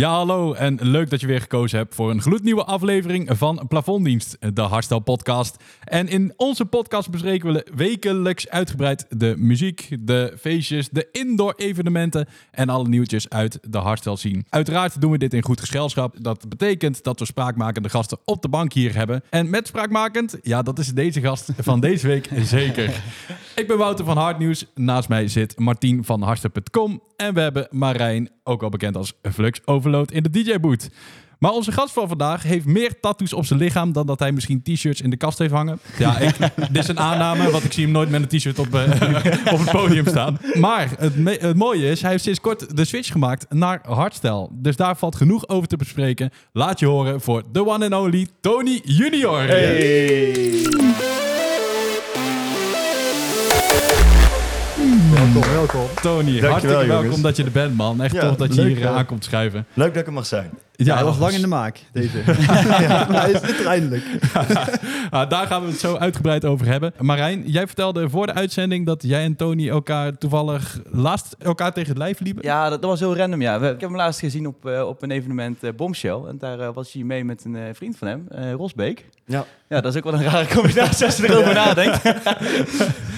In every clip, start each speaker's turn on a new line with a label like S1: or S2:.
S1: Ja, hallo en leuk dat je weer gekozen hebt voor een gloednieuwe aflevering van Plafonddienst, de Hardstyle podcast. En in onze podcast bespreken we wekelijks uitgebreid de muziek, de feestjes, de indoor evenementen en alle nieuwtjes uit de hardstyle scene. Uiteraard doen we dit in goed gezelschap. Dat betekent dat we spraakmakende gasten op de bank hier hebben. En met spraakmakend, ja, dat is deze gast van deze week zeker. Ik ben Wouter van Hardnieuws. Naast mij zit Martien van Hardstyle.com en we hebben Marijn, ook wel bekend als Flux Overload in de DJ-boot. Maar onze gast van vandaag heeft meer tattoos op zijn lichaam dan dat hij misschien t-shirts in de kast heeft hangen. Ja, ik, dit is een aanname, want ik zie hem nooit met een t-shirt op, eh, op het podium staan. Maar het, me- het mooie is, hij heeft sinds kort de switch gemaakt naar hardstyle. Dus daar valt genoeg over te bespreken. Laat je horen voor the one and only Tony Junior.
S2: Welkom, welkom.
S1: Tony,
S3: Dankjewel,
S1: hartstikke welkom dat je er bent, man. Echt tof dat je
S3: leuk,
S1: hier eh, aankomt schuiven.
S3: Leuk dat ik er mag zijn.
S2: Ja, hij was lang in de maak, deze. ja, maar hij is er eindelijk.
S1: Ah, daar gaan we het zo uitgebreid over hebben. Marijn, jij vertelde voor de uitzending dat jij en Tony elkaar toevallig laatst elkaar tegen het lijf liepen.
S4: Ja, dat, dat was heel random, ja. Ik heb hem laatst gezien op, eh, op een evenement eh Bombshell. En daar eh, was hij mee met een eh, vriend van hem, eh, Rosbeek.
S3: Ja.
S4: Ja, dat is ook wel een rare combinatie als je erover nadenkt.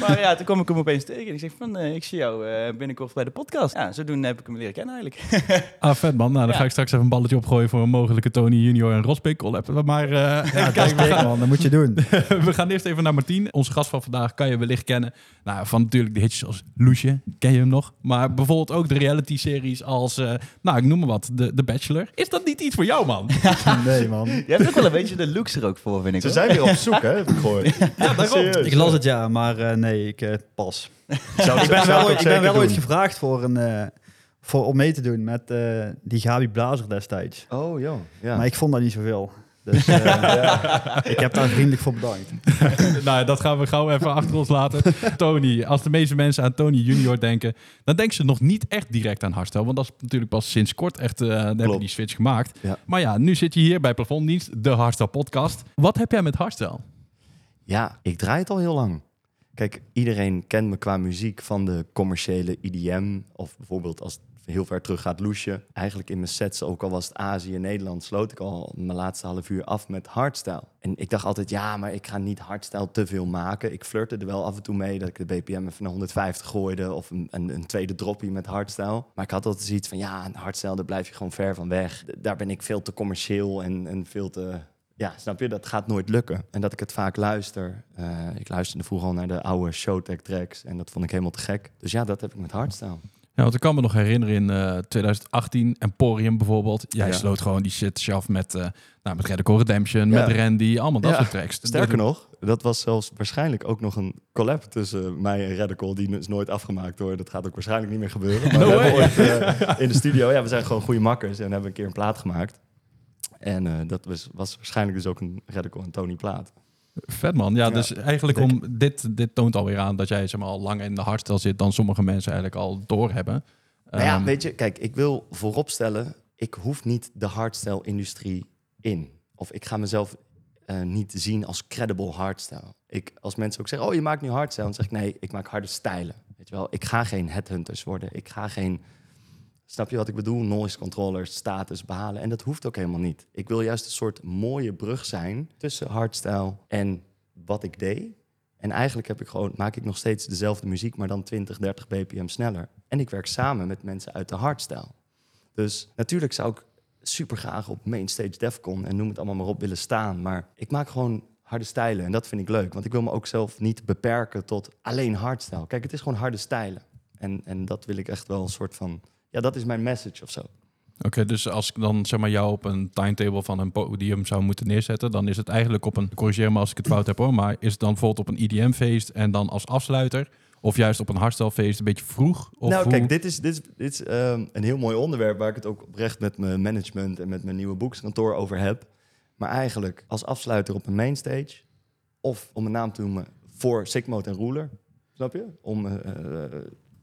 S4: maar ja, toen kwam ik hem opeens tegen. En ik zeg van, eh, ik zie jou eh, binnenkort bij de podcast. Ja, zodoende heb ik hem leren kennen eigenlijk.
S1: Ah, vet man. Nou, dan
S4: Ja.
S1: ga ik straks even een balletje opgooien voor een mogelijke Tony Junior en Rosbeek collab. Maar eh,
S2: Ja,
S1: kijken, we gaan,
S2: man. Dat moet je doen.
S1: we gaan eerst even naar Martien. Onze gast van vandaag kan je wellicht kennen. Nou, van natuurlijk de hitjes als Loesje, ken je hem nog. Maar bijvoorbeeld ook de reality-series als, eh, nou, ik noem maar wat, de, de Bachelor. Is dat niet iets voor jou, man?
S2: Nee, man.
S4: Je hebt ook wel een beetje de looks er ook voor, vind ik.
S3: Ze
S4: hoor.
S3: zijn weer op zoek, hè, heb ik gehoord.
S1: Ja, daarom.
S3: Serieus.
S2: Ik las het ja, maar eh, nee, ik pas.
S3: Zou,
S2: Ik ben
S3: zou
S2: wel, ik ben wel ooit gevraagd voor een, eh, voor, om mee te doen met eh, die Gabi Blazer destijds.
S3: Oh, joh. Ja.
S2: Maar ik vond dat niet zoveel. Dus eh, ik heb daar vriendelijk voor bedankt.
S1: nou, dat gaan we gauw even achter ons laten. Tony, als de meeste mensen aan Tony Junior denken, dan denken ze nog niet echt direct aan hardstyle. Want dat is natuurlijk pas sinds kort echt, eh hebben we
S3: Klopt.
S1: die switch gemaakt.
S3: Ja.
S1: Maar ja, nu zit je hier bij Plafonddienst, de hardstyle podcast. Wat heb jij met hardstyle?
S3: ja, ik draai het al heel lang. Kijk, iedereen kent me qua muziek van de commerciële IDM. Of bijvoorbeeld als heel ver terug gaat, Loesje. Eigenlijk in mijn sets, ook al was het Azië en Nederland... sloot ik al mijn laatste half uur af met hardstyle. En ik dacht altijd, ja, maar ik ga niet hardstyle te veel maken. Ik flirte er wel af en toe mee dat ik de BPM even naar 150 gooide... of een, een, een tweede droppie met hardstyle. Maar ik had altijd zoiets van, ja, hardstyle, daar blijf je gewoon ver van weg. Daar ben ik veel te commercieel en, en veel te... Ja, snap je? Dat gaat nooit lukken. En dat ik het vaak luister. Eh, ik luisterde vroeger al naar de oude Showtech tracks. En dat vond ik helemaal te gek. Dus ja, dat heb ik met hardstyle.
S1: Ja, want ik kan me nog herinneren in eh, 2018, Emporium bijvoorbeeld. Jij
S3: Ja.
S1: sloot gewoon die shit af met, eh nou, met Radical Redemption,
S3: Ja.
S1: met Randy, allemaal dat
S3: Ja.
S1: soort tracks.
S3: Sterker nog, dat was zelfs waarschijnlijk ook nog een collab tussen mij en Radical. Die is nooit afgemaakt hoor. Dat gaat ook waarschijnlijk niet meer gebeuren. Maar
S1: No
S3: we hebben ooit eh, in de studio, ja, we zijn gewoon goede makkers. En hebben een keer een plaat gemaakt. En dat was, was waarschijnlijk dus ook een Radical en Tony plaat.
S1: Vet man. Ja,
S3: Ja,
S1: dus eigenlijk om dit, dit toont alweer aan dat jij zeg maar, al langer in de hardstyle zit dan sommige mensen eigenlijk al doorhebben.
S3: Nou ja,
S1: Ehm,
S3: weet je, kijk, ik wil vooropstellen, ik hoef niet de hardstyle-industrie in. Of ik ga mezelf eh, niet zien als credible hardstyle. Ik, als mensen ook zeggen, oh, je maakt nu hardstyle, dan zeg ik, nee, ik maak harde stijlen. Weet je wel, ik ga geen headhunters worden. Ik ga geen, snap je wat ik bedoel? Noise controllers, status behalen. En dat hoeft ook helemaal niet. Ik wil juist een soort mooie brug zijn tussen hardstyle en wat ik deed. En eigenlijk heb ik gewoon, maak ik nog steeds dezelfde muziek, maar dan 20, 30 bpm sneller. En ik werk samen met mensen uit de hardstyle. Dus natuurlijk zou ik super graag op Mainstage Defcon en noem het allemaal maar op willen staan. Maar ik maak gewoon harde stijlen en dat vind ik leuk. Want ik wil me ook zelf niet beperken tot alleen hardstyle. Kijk, het is gewoon harde stijlen. En, en dat wil ik echt wel een soort van... Ja, dat is mijn message of zo.
S1: Oké, dus als ik dan zeg maar jou op een timetable van een podium zou moeten neerzetten, dan is het eigenlijk op een, corrigeer me als ik het fout heb hoor, maar is het dan bijvoorbeeld op een IDM-feest en dan als afsluiter? Of juist op een hardstyle-feest een beetje vroeg? Of
S3: nou,
S1: hoe-
S3: kijk, dit is, dit is, dit is ehm, een heel mooi onderwerp waar ik het ook oprecht met mijn management en met mijn nieuwe boekskantoor over heb. Maar eigenlijk als afsluiter op een mainstage of om een naam te noemen voor Sigmode en Ruler, snap je? Om eh, eh,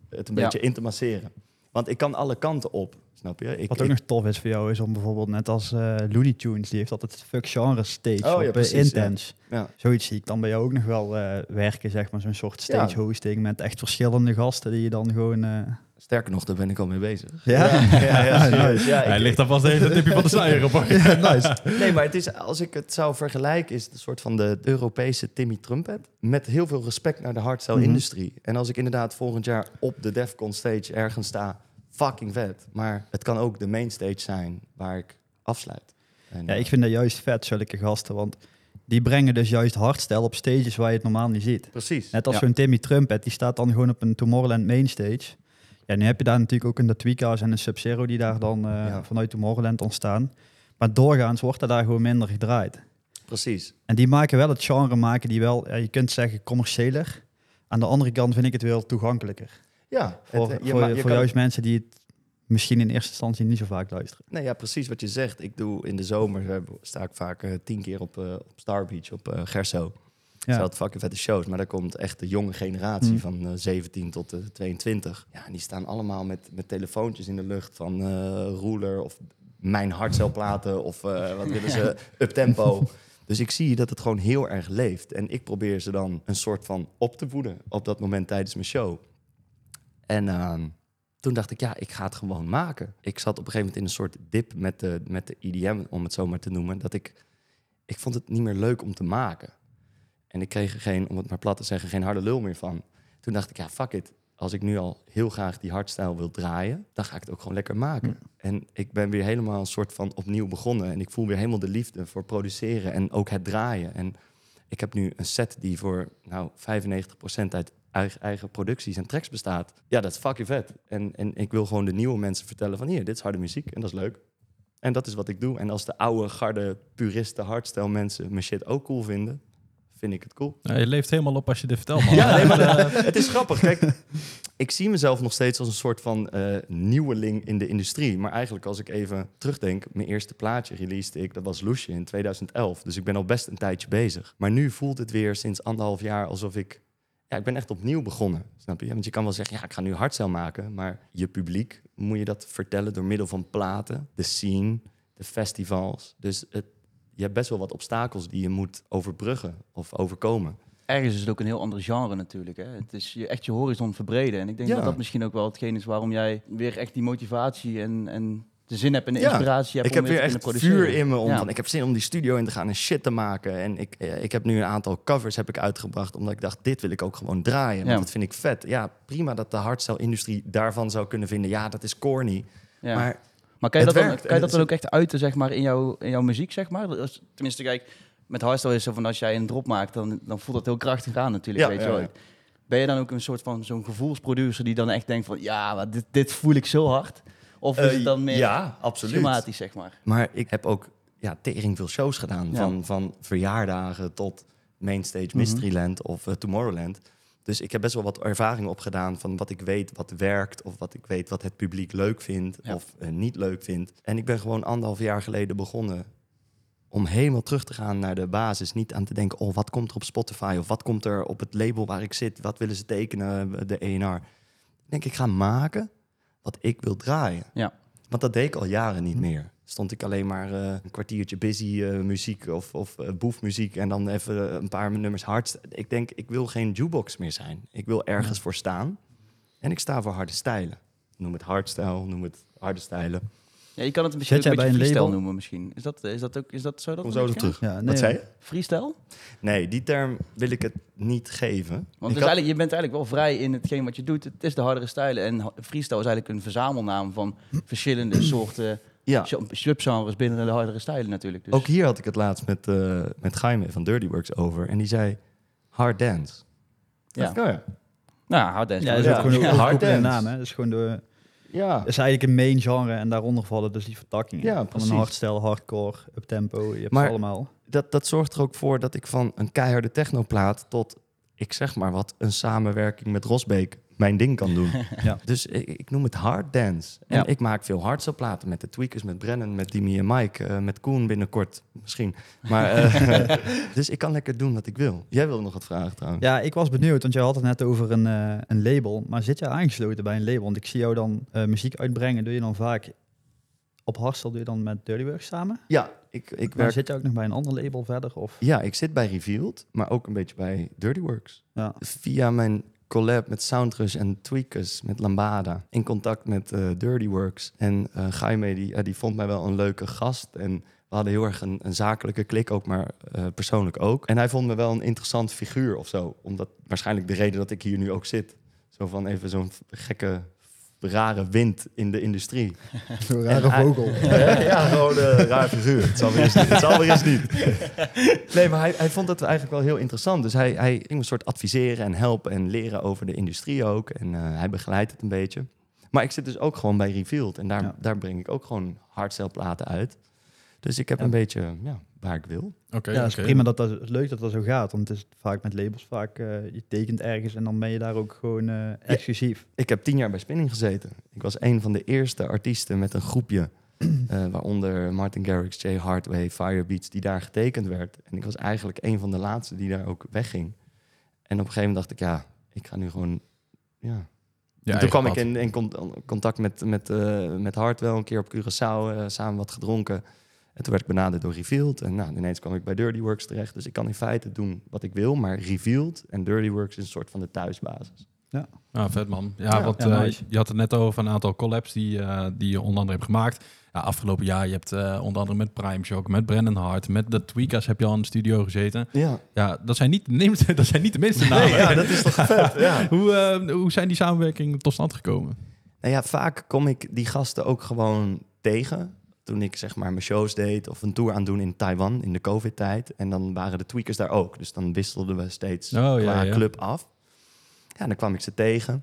S3: het een
S4: Ja.
S3: beetje in te masseren. Want ik kan alle kanten op, snap je? Ik,
S2: Wat ook
S3: ik-
S2: nog tof is voor jou, is om bijvoorbeeld net als eh Looney Tunes, die heeft altijd fuck genre stage
S3: Oh,
S2: op
S3: ja,
S2: eh,
S3: precies,
S2: Intense.
S3: ja.
S2: Zoiets zie ik dan bij jou ook nog wel eh, werken, zeg maar, zo'n soort stage hosting met echt verschillende gasten die je dan gewoon...
S3: Sterker nog, daar ben ik al mee bezig.
S2: Ja?
S3: ja, ja. Ja,
S1: Hij ligt alvast even een tipje van de sluier op.
S2: nice.
S3: Nee, maar het is, als ik het zou vergelijken, is het een soort van de Europese Timmy Trumpet. Met heel veel respect naar de hardstyle-industrie. En als ik inderdaad volgend jaar op de Defcon stage ergens sta, fucking vet. Maar het kan ook de mainstage zijn waar ik afsluit. En,
S2: Ja,
S3: eh,
S2: ik vind dat juist vet, zulke gasten. Want die brengen dus juist hardstyle op stages waar je het normaal niet ziet.
S3: Precies.
S2: Net als
S1: Ja.
S2: zo'n Timmy Trumpet, die staat dan gewoon op een Tomorrowland mainstage. Ja, nu heb je daar natuurlijk ook een de Tweakers en een Sub-Zero die daar dan eh,
S3: Ja.
S2: vanuit Tomorrowland ontstaan. Maar doorgaans wordt er daar gewoon minder gedraaid.
S3: Precies.
S2: En die maken wel het genre, maken die wel, ja, je kunt zeggen, commerciëler. Aan de andere kant vind ik het wel toegankelijker.
S3: Ja,
S2: Voor,
S3: het, eh, je
S2: voor,
S3: ma- je
S2: voor
S3: kan-
S2: juist mensen die het misschien in eerste instantie niet zo vaak luisteren.
S3: Nee, ja, precies wat je zegt. Ik doe in de zomer eh, sta ik vaak tien keer op, op Star Beach, op Gerso.
S2: Ja.
S3: Ja. Dat fucking vette shows. Maar daar komt echt de jonge generatie
S2: Mm.
S3: van eh, 17 tot eh, 22. Ja, en die staan allemaal met, met telefoontjes in de lucht van eh Ruler of mijn hardcelplaten of eh, wat willen ze, uptempo. Dus ik zie dat het gewoon heel erg leeft. En ik probeer ze dan een soort van op te voeden op dat moment tijdens mijn show. En ehm, toen dacht ik, ja, ik ga het gewoon maken. Ik zat op een gegeven moment in een soort dip met de, met de IDM, om het zo maar te noemen. Dat ik, ik vond het niet meer leuk om te maken. En ik kreeg er geen, om het maar plat te zeggen, geen harde lul meer van. Toen dacht ik, ja, fuck it. Als ik nu al heel graag die hardstyle wil draaien, dan ga ik het ook gewoon lekker maken. En ik ben weer helemaal een soort van opnieuw begonnen. En ik voel weer helemaal de liefde voor produceren en ook het draaien. En ik heb nu een set die voor nou, 95% uit eigen, eigen producties en tracks bestaat. Ja, dat is fucking vet. En, en ik wil gewoon de nieuwe mensen vertellen van hier, dit is harde muziek en dat is leuk. En dat is wat ik doe. En als de oude, garde, puristen, hardstyle mensen mijn shit ook cool vinden, vind ik het cool.
S1: Ja, je leeft helemaal op als je dit vertelt, man.
S3: Ja, nee, maar dat- het is grappig. Kijk, ik zie mezelf nog steeds als een soort van eh, nieuweling in de industrie. Maar eigenlijk als ik even terugdenk, mijn eerste plaatje releasede ik, dat was Loesje in 2011. Dus ik ben al best een tijdje bezig. Maar nu voelt het weer sinds anderhalf jaar alsof ik... Ja, ik ben echt opnieuw begonnen, snap je? Want je kan wel zeggen, ja, ik ga nu hardstyle maken. Maar je publiek, moet je dat vertellen door middel van platen, de scene, de festivals. Dus het, je hebt best wel wat obstakels die je moet overbruggen of overkomen.
S4: Ergens is het ook een heel ander genre natuurlijk. Hè? Het is je, echt je horizon verbreden. En ik denk
S3: Ja.
S4: dat dat misschien ook wel hetgeen is waarom jij weer echt die motivatie en, en de zin hebt en de
S3: Ja.
S4: inspiratie hebt
S3: Ik
S4: om
S3: heb weer
S4: te
S3: echt vuur in me. Om,
S4: Ja.
S3: van, ik heb zin om die studio in te gaan en shit te maken. En ik, eh, ik heb nu een aantal covers heb ik uitgebracht. Omdat ik dacht, dit wil ik ook gewoon draaien. Want dat vind ik vet. Ja, prima dat de hardstyle-industrie daarvan zou kunnen vinden. Ja, dat is corny. Maar
S4: Maar kan je
S3: Het
S4: dat dan, kan je dat dan ook echt uiten zeg maar, in, jouw, in jouw muziek? Zeg maar? Tenminste, kijk, met hardstyle is het zo van als jij een drop maakt, dan, dan voelt dat heel krachtig aan natuurlijk.
S3: Ja,
S4: weet je wel.
S3: ja.
S4: Ben je dan ook een soort van zo'n gevoelsproducer die dan echt denkt van ja, maar dit, dit voel ik zo hard? Of is
S3: Eh,
S4: het dan meer
S3: ja, absoluut.
S4: schematisch, zeg maar?
S3: Maar ik heb ook ja, tering veel shows gedaan.
S4: Ja.
S3: Van, van verjaardagen tot Mainstage,
S4: Mhm.
S3: Mysteryland of eh, Tomorrowland. Dus ik heb best wel wat ervaring opgedaan van wat ik weet wat werkt... of wat ik weet wat het publiek leuk vindt
S4: Ja.
S3: of eh, niet leuk vindt. En ik ben gewoon anderhalf jaar geleden begonnen... om helemaal terug te gaan naar de basis. Niet aan te denken, oh, wat komt er op Spotify... of wat komt er op het label waar ik zit? Wat willen ze tekenen, de ENR? Ik denk, ik ga maken wat ik wil draaien.
S4: Ja.
S3: Want dat deed ik al jaren niet meer. Stond ik alleen maar eh, een kwartiertje busy eh, muziek of, of eh, boefmuziek en dan even een paar nummers hard. Ik denk, ik wil geen jukebox meer zijn. Ik wil ergens voor staan. En ik sta voor harde stijlen. Noem het hardstyle, noem het harde stijlen.
S4: Ja, je kan het misschien een beetje
S2: bij een
S4: freestyle
S2: label?
S4: noemen misschien. Is dat, is dat ook is dat zo? Dat
S3: Kom zo terug.
S2: Ja, nee,
S3: Wat zei je?
S4: Freestyle?
S3: Nee, die term wil ik het niet geven.
S4: Want
S3: had-
S4: eigenlijk, je bent eigenlijk wel vrij in hetgeen wat je doet. Het is de hardere stijlen. En freestyle is eigenlijk een verzamelnaam van verschillende soorten
S3: ja,
S4: sub- subgenres binnen de hardere stijlen natuurlijk. Dus,
S3: ook hier had ik het laatst met, eh met Jaime van Dirty Works over. En die zei, hard dance.
S4: ja.
S3: Oh ja.
S4: Nou, hard dance.
S2: Ja, dat is
S3: Ja.
S2: ook gewoon een
S3: hard dance.
S2: naam. Hè? Dat is gewoon de,
S3: Ja,
S2: dat is eigenlijk een main genre en daaronder vallen dus die vertakkingen.
S3: Ja,
S2: Van een hardstyle, hardcore, uptempo, je hebt
S3: Maar-
S2: ze allemaal.
S3: dat, dat zorgt er ook voor dat ik van een keiharde technoplaat tot, ik zeg maar wat, een samenwerking met Rosbeek mijn ding kan doen.
S2: Ja.
S3: Dus ik, ik noem het hard dance. En
S4: Ja.
S3: ik maak veel hardstyle platen met de Tweakers, met Brennan, met Dimi en Mike, eh, met Koen binnenkort misschien. Maar, eh, dus ik kan lekker doen wat ik wil. Jij wilde nog wat vragen trouwens.
S2: Ja, ik was benieuwd, want jij had het net over een, eh, een label. Maar zit je aangesloten bij een label? Want ik zie jou dan eh, muziek uitbrengen. Doe je dan vaak op hardstyle, doe je dan met Dirtyworks samen?
S3: Ja, ik, ik
S2: Maar
S3: werk...
S2: zit je ook nog bij een ander label verder? Of?
S3: Ja, ik zit bij Revealed, maar ook een beetje bij Dirty Works.
S2: Ja.
S3: Via mijn collab met Soundrush en Tweakers, met Lambada. In contact met eh, Dirty Works. En eh Jaime, die, eh, die vond mij wel een leuke gast. En we hadden heel erg een, een zakelijke klik ook, maar persoonlijk ook. En hij vond me wel een interessant figuur of zo. Omdat waarschijnlijk de reden dat ik hier nu ook zit. Zo van even zo'n gekke, rare wind in de industrie.
S2: Zo'n rare
S3: En hij-
S2: vogel.
S3: ja, gewoon een raar figuur. Het zal weer eens, het zal weer eens niet. Nee, maar hij, hij vond het eigenlijk wel heel interessant. Dus hij, hij ging een soort adviseren en helpen en leren over de industrie ook. En eh, hij begeleidt het een beetje. Maar ik zit dus ook gewoon bij Revealed. En daar,
S2: Ja.
S3: daar breng ik ook gewoon hardstyle platen uit. Dus ik heb
S2: Ja.
S3: een beetje ja, waar ik wil.
S1: Oké,
S2: ja, het is prima dat dat het leuk dat dat zo gaat. Want het is vaak met labels vaak, eh, je tekent ergens en dan ben je daar ook gewoon eh, exclusief.
S3: Ik heb tien jaar bij Spinning gezeten. Ik was een van de eerste artiesten met een groepje. eh, waaronder Martin Garrix, Jay Hardway, Firebeats, die daar getekend werd. En ik was eigenlijk een van de laatste die daar ook wegging. En op een gegeven moment dacht ik, ja, ik ga nu gewoon... Ja.
S1: Ja,
S3: En toen kwam ik in, in con- contact met, met, eh met Hardwell een keer op Curaçao, samen wat gedronken. En toen werd ik benaderd door Revealed. En nou, ineens kwam ik bij Dirty Works terecht. Dus ik kan in feite doen wat ik wil. Maar Revealed en Dirty Works is een soort van de thuisbasis.
S1: pad. Ah, vet man. Ja,
S3: Ja,
S1: want
S2: ja,
S1: eh, je had het net over een aantal collabs die, eh, die je onder andere hebt gemaakt. Ja, afgelopen jaar, je hebt eh, onder andere met Prime Shock, met Brandon Hart, met de Tweakers heb je al in de studio gezeten.
S3: Ja,
S1: Ja, dat zijn niet de, minste- dat zijn niet de minste namen.
S3: ja dat is toch vet. Ja.
S1: hoe, eh, hoe zijn die samenwerkingen tot stand gekomen?
S3: Nou ja, vaak kom ik die gasten ook gewoon tegen. Toen ik zeg maar mijn shows deed of een tour aan doen in Taiwan in de COVID-tijd. En dan waren de tweakers daar ook. Dus dan wisselden we steeds
S1: Oh,
S3: qua
S1: ja.
S3: club af. Ja, dan kwam ik ze tegen.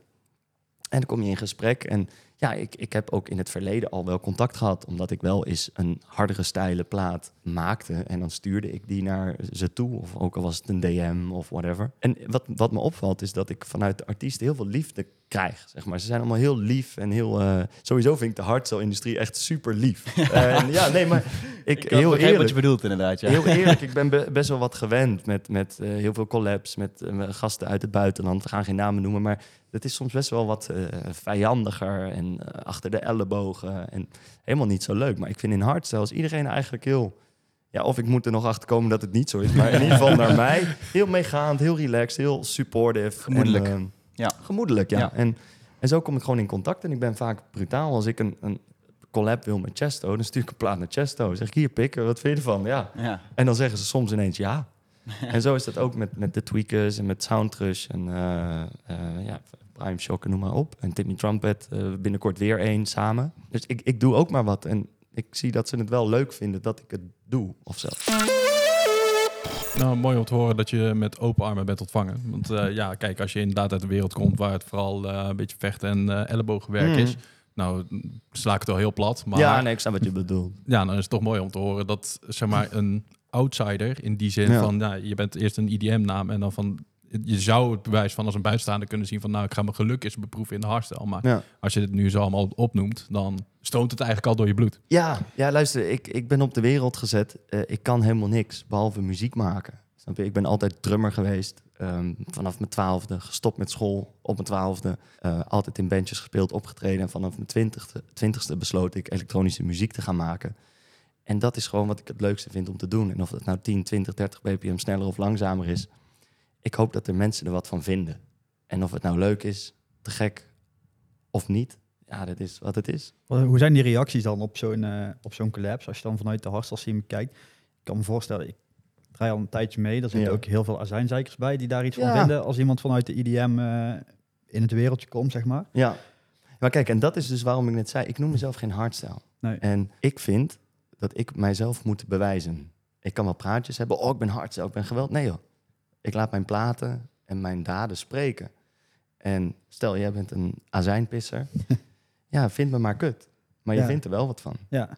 S3: En dan kom je in gesprek. En ja, ik, ik heb ook in het verleden al wel contact gehad. Omdat ik wel eens een hardere stijle plaat maakte. En dan stuurde ik die naar ze toe. Of ook al was het een DM of whatever. En wat, wat me opvalt is dat ik vanuit de artiesten heel veel liefde krijg. Zeg maar. Ze zijn allemaal heel lief en heel... eh, sowieso vind ik de hardstyle-industrie echt super lief. en ja, nee, maar ik,
S4: Ik
S3: heel
S4: heel wat
S3: eerlijk...
S4: je bedoelt inderdaad, ja.
S3: Heel eerlijk, ik ben be- best wel wat gewend met, met eh, heel veel collabs met eh, met gasten uit het buitenland. We gaan geen namen noemen, maar het is soms best wel wat vijandiger en achter de ellebogen. En helemaal niet zo leuk. Maar ik vind in hardstyle is iedereen eigenlijk heel... Ja, of ik moet er nog achter komen dat het niet zo is. Maar in ieder geval naar mij. Heel meegaand, heel relaxed, heel supportive.
S4: Gemoedelijk.
S3: En,
S4: Ja.
S3: Gemoedelijk, ja.
S4: Ja.
S3: En, en zo kom ik gewoon in contact. En ik ben vaak brutaal. Als ik een, een collab wil met Chesto, dan stuur ik een plaat naar Chesto. Zeg ik, hier, pikken, wat vind je ervan? Ja,
S4: Ja.
S3: en dan zeggen ze soms ineens ja. en zo is dat ook met, met de Tweakers en met Soundrush en eh, eh, ja, Prime Shock en noem maar op. En Timmy Trumpet, eh, binnenkort weer één samen. Dus ik, ik doe ook maar wat. En ik zie dat ze het wel leuk vinden dat ik het doe of zo.
S1: Nou, mooi om te horen dat je met open armen bent ontvangen. Want eh, ja, kijk, als je inderdaad uit de wereld komt waar het vooral eh, een beetje vechten en eh, ellebogenwerk
S3: Mhm.
S1: is. Nou, sla ik het wel heel plat. Maar
S3: ja, nee, ik snap wat je bedoelt.
S1: ja, dan is het toch mooi om te horen dat zeg maar een outsider in die zin
S3: Ja.
S1: van, ja, je bent eerst een IDM-naam en dan van, je zou het bewijs van als een buitenstaander kunnen zien van, nou, ik ga mijn geluk eens beproeven in de hardstyle. Maar
S3: Ja.
S1: als je dit nu zo allemaal opnoemt, dan stroomt het eigenlijk al door je bloed.
S3: Ja, ja luister, ik, ik ben op de wereld gezet. Eh, ik kan helemaal niks, behalve muziek maken. Snap je? Ik ben altijd drummer geweest. ehm, vanaf mijn twaalfde, gestopt met school op mijn twaalfde. eh, altijd in bandjes gespeeld, opgetreden. En vanaf mijn twintigste, twintigste besloot ik elektronische muziek te gaan maken. En dat is gewoon wat ik het leukste vind om te doen. En of dat nou 10, 20, 30 bpm sneller of langzamer is. Ik hoop dat er mensen er wat van vinden. En of het nou leuk is, te gek of niet. Ja, dat is wat het is.
S2: Hoe zijn die reacties dan op zo'n eh, op zo'n collapse? Als je dan vanuit de hardstyle scene kijkt. Ik kan me voorstellen, ik draai al een tijdje mee. Daar zitten
S3: Ja.
S2: ook heel veel azijnzeikers bij die daar iets van vinden. Als iemand vanuit de IDM eh, in het wereldje komt, zeg maar.
S3: Ja. Maar kijk, en dat is dus waarom ik net zei, ik noem mezelf geen hardstyle.
S2: Nee.
S3: En ik vind dat ik mijzelf moet bewijzen. Ik kan wel praatjes hebben, oh, ik ben hardstyle, ik ben geweld. Nee joh, ik laat mijn platen en mijn daden spreken. En stel, jij bent een azijnpisser. ja, vind me maar kut. Maar je
S2: Ja.
S3: vindt er wel wat van.
S2: Ja,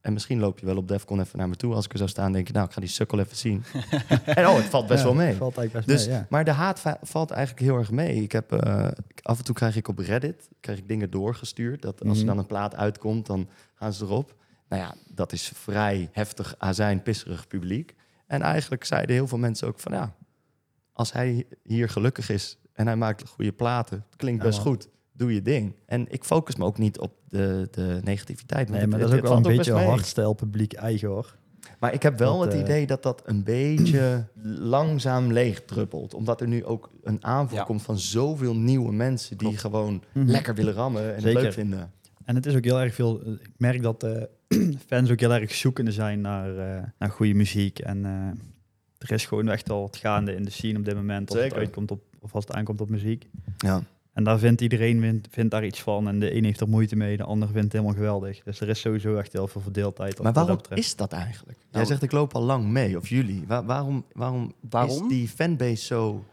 S3: En misschien loop je wel op Defcon even naar me toe. Als ik er zou staan, denk je, nou, ik ga die sukkel even zien. en oh, het valt best
S2: Ja,
S3: wel mee.
S2: Valt eigenlijk best
S3: Dus,
S2: mee, ja.
S3: Maar de haat va- valt eigenlijk heel erg mee. Ik heb, eh, af en toe krijg ik op Reddit krijg ik dingen doorgestuurd. Dat als er
S2: Mhm.
S3: dan een plaat uitkomt, dan gaan ze erop. Nou ja, dat is vrij heftig, azijn, pisserig publiek. En eigenlijk zeiden heel veel mensen ook van... ja, als hij hier gelukkig is en hij maakt goede platen... het klinkt best goed, doe je ding. En ik focus me ook niet op de, de negativiteit.
S2: Nee, maar dat is ook wel een beetje hardstyle publiek eigen hoor.
S3: Maar ik heb wel
S2: Dat,
S3: het
S2: eh,
S3: idee dat dat een beetje langzaam leeg druppelt. Omdat er nu ook een aanvoer
S4: Ja.
S3: komt van zoveel nieuwe mensen die
S2: Klopt.
S3: gewoon
S2: Mhm.
S3: lekker willen rammen en het leuk vinden.
S2: En het is ook heel erg veel. Ik merk dat eh, fans ook heel erg zoekende zijn naar, eh, naar goede muziek. En eh, er is gewoon echt wel wat gaande in de scene op dit moment. Als het, uitkomt op, of als het aankomt op muziek.
S3: Ja.
S2: En daar vindt iedereen vindt, vindt daar iets van. En de een heeft er moeite mee, de ander vindt het helemaal geweldig. Dus er is sowieso echt heel veel verdeeldheid.
S3: Maar
S2: wat
S3: waarom
S2: dat
S3: is dat eigenlijk? Jij
S4: Nou,
S3: zegt ik loop al lang mee, of jullie. Wa- waarom, waarom,
S4: Waarom?
S3: is die fanbase zo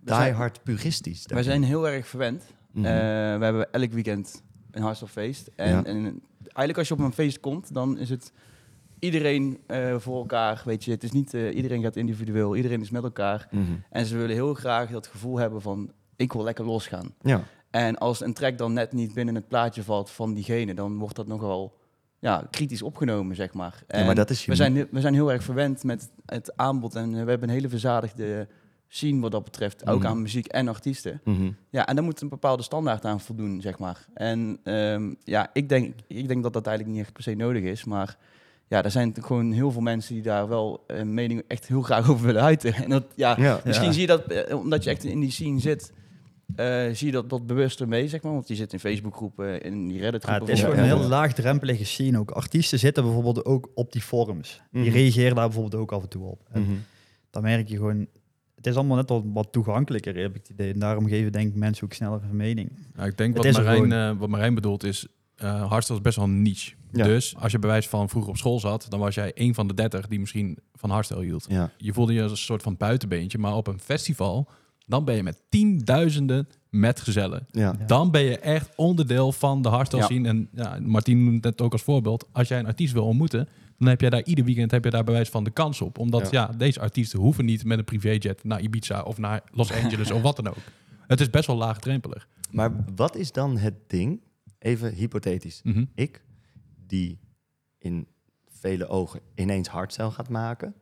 S3: diehard puristisch?
S4: Wij zijn heel erg verwend. Eh, we hebben elk weekend een hardstyle feest. En,
S3: Ja.
S4: en eigenlijk als je op een feest komt, dan is het iedereen eh, voor elkaar. Weet je, het is niet eh, iedereen gaat individueel, iedereen is met elkaar.
S3: Mhm.
S4: En ze willen heel graag dat gevoel hebben van ik wil lekker losgaan.
S3: Ja.
S4: En als een track dan net niet binnen het plaatje valt van diegene, dan wordt dat nogal ja, kritisch opgenomen, zeg maar.
S3: ja, maar dat is
S4: we, zijn, we zijn heel erg verwend met het aanbod en we hebben een hele verzadigde scene wat dat betreft, ook
S3: Mhm.
S4: aan muziek en artiesten.
S3: Mhm.
S4: Ja, en daar moet een bepaalde standaard aan voldoen, zeg maar. En ehm, ja, ik denk, ik denk dat dat eigenlijk niet echt per se nodig is, maar ja, er zijn gewoon heel veel mensen die daar wel een mening echt heel graag over willen uiten. En dat, ja,
S3: Ja.
S4: misschien
S2: Ja.
S4: zie je dat, eh, omdat je echt in die scene zit, eh, zie je dat, dat bewuster mee, zeg maar. Want die zit in Facebookgroepen, in die
S2: Ja,
S4: Reddit-groepen.
S2: het is
S3: Ja,
S2: gewoon
S3: ja,
S2: een
S3: ja.
S2: heel laagdrempelige scene ook. Artiesten zitten bijvoorbeeld ook op die forums. Die
S3: Mhm.
S2: reageren daar bijvoorbeeld ook af en toe op. En
S3: Mhm.
S2: dan merk je gewoon... Het is allemaal net wat, wat toegankelijker, heb ik het idee. En daarom geven denk ik mensen ook sneller een mening.
S1: Ja, ik denk
S2: Het
S1: wat Marijn,
S2: gewoon.
S1: eh, wat Marijn bedoelt is, eh hardstyle is best wel een niche.
S3: Ja.
S1: Dus als je bewijs van vroeger op school zat, dan was jij een van de dertig die misschien van hardstyle hield.
S3: Ja.
S1: Je voelde je als een soort van buitenbeentje, maar op een festival, dan ben je met tienduizenden metgezellen.
S3: Ja.
S2: Ja.
S1: Dan ben je echt onderdeel van de hardstyle
S4: Ja.
S1: scene. En ja, Martien noemt het ook als voorbeeld. Als jij een artiest wil ontmoeten, dan heb jij daar ieder weekend heb je daar bewijs van de kans op. Omdat ja. deze artiesten hoeven niet met een privéjet naar Ibiza of naar Los Angeles of wat dan ook. Het is best wel laagdrempelig.
S3: Maar wat is dan het ding, even hypothetisch,
S1: Mhm.
S3: ik die in vele ogen ineens hardstyle gaat maken,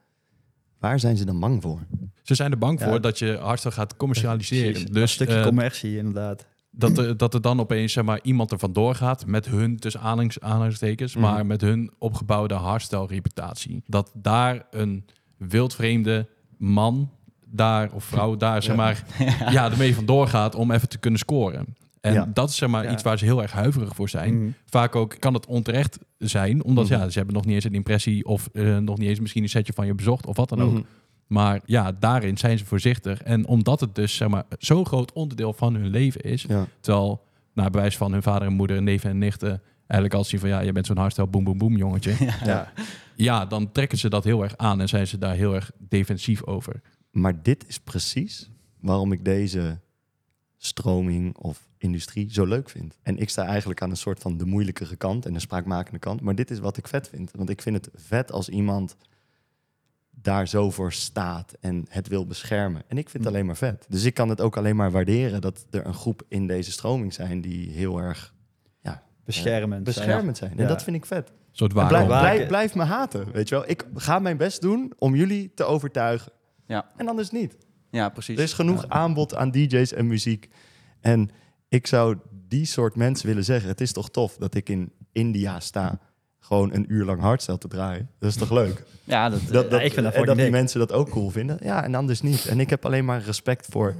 S3: waar zijn ze dan bang voor?
S1: Ze zijn er bang
S2: Ja.
S1: voor dat je hardstyle gaat commercialiseren.
S2: Precies, een
S1: Dus
S2: stukje
S1: eh,
S2: commercie inderdaad.
S1: dat, er, dat er dan opeens zeg maar, iemand er vandoor gaat met hun, tussen aanhalings- aanhalingstekens,
S3: Mhm.
S1: maar met hun opgebouwde hardstyle reputatie. Dat daar een wildvreemde man daar of vrouw daar zeg
S3: Ja.
S1: maar ja. ermee vandoor gaat om even te kunnen scoren. En
S3: Ja.
S1: dat is zeg maar
S2: Ja.
S1: iets waar ze heel erg huiverig voor zijn.
S2: Mhm.
S1: Vaak ook kan het onterecht zijn, omdat
S3: Mhm.
S1: ja, ze hebben nog niet eens een impressie of eh, nog niet eens misschien een setje van je bezocht of wat dan ook.
S3: Mhm.
S1: Maar ja, daarin zijn ze voorzichtig. En omdat het dus zeg maar, zo'n groot onderdeel van hun leven is,
S3: Ja.
S1: terwijl naar bewijs van hun vader en moeder, neven en nichten, eigenlijk als zien van ja, je bent zo'n hardstyle boem boem boem jongetje.
S3: Ja.
S1: ja, dan trekken ze dat heel erg aan en zijn ze daar heel erg defensief over.
S3: Maar dit is precies waarom ik deze stroming of industrie zo leuk vind. En ik sta eigenlijk aan een soort van de moeilijkere kant en de spraakmakende kant. Maar dit is wat ik vet vind. Want ik vind het vet als iemand daar zo voor staat en het wil beschermen. En ik vind het alleen maar vet. Dus ik kan het ook alleen maar waarderen dat er een groep in deze stroming zijn die heel erg
S2: Beschermend.
S3: beschermend zijn. En
S2: Ja.
S3: dat vind ik vet.
S1: Soort
S3: En
S1: waarom.
S3: blijf,
S2: Waar-
S3: blijf, blijf me haten, weet je wel. Ik ga mijn best doen om jullie te overtuigen.
S4: Ja.
S3: En anders niet.
S4: Ja, precies.
S3: Er is genoeg aanbod aan DJ's en muziek. En ik zou die soort mensen willen zeggen: Het is toch tof dat ik in India sta. Gewoon een uur lang hardstyle te draaien. Dat is toch leuk?
S4: ja, dat,
S3: Dat, dat,
S2: ik vind dat
S3: en dat die
S2: dik.
S3: mensen dat ook cool vinden. Ja, en anders niet. En ik heb alleen maar respect voor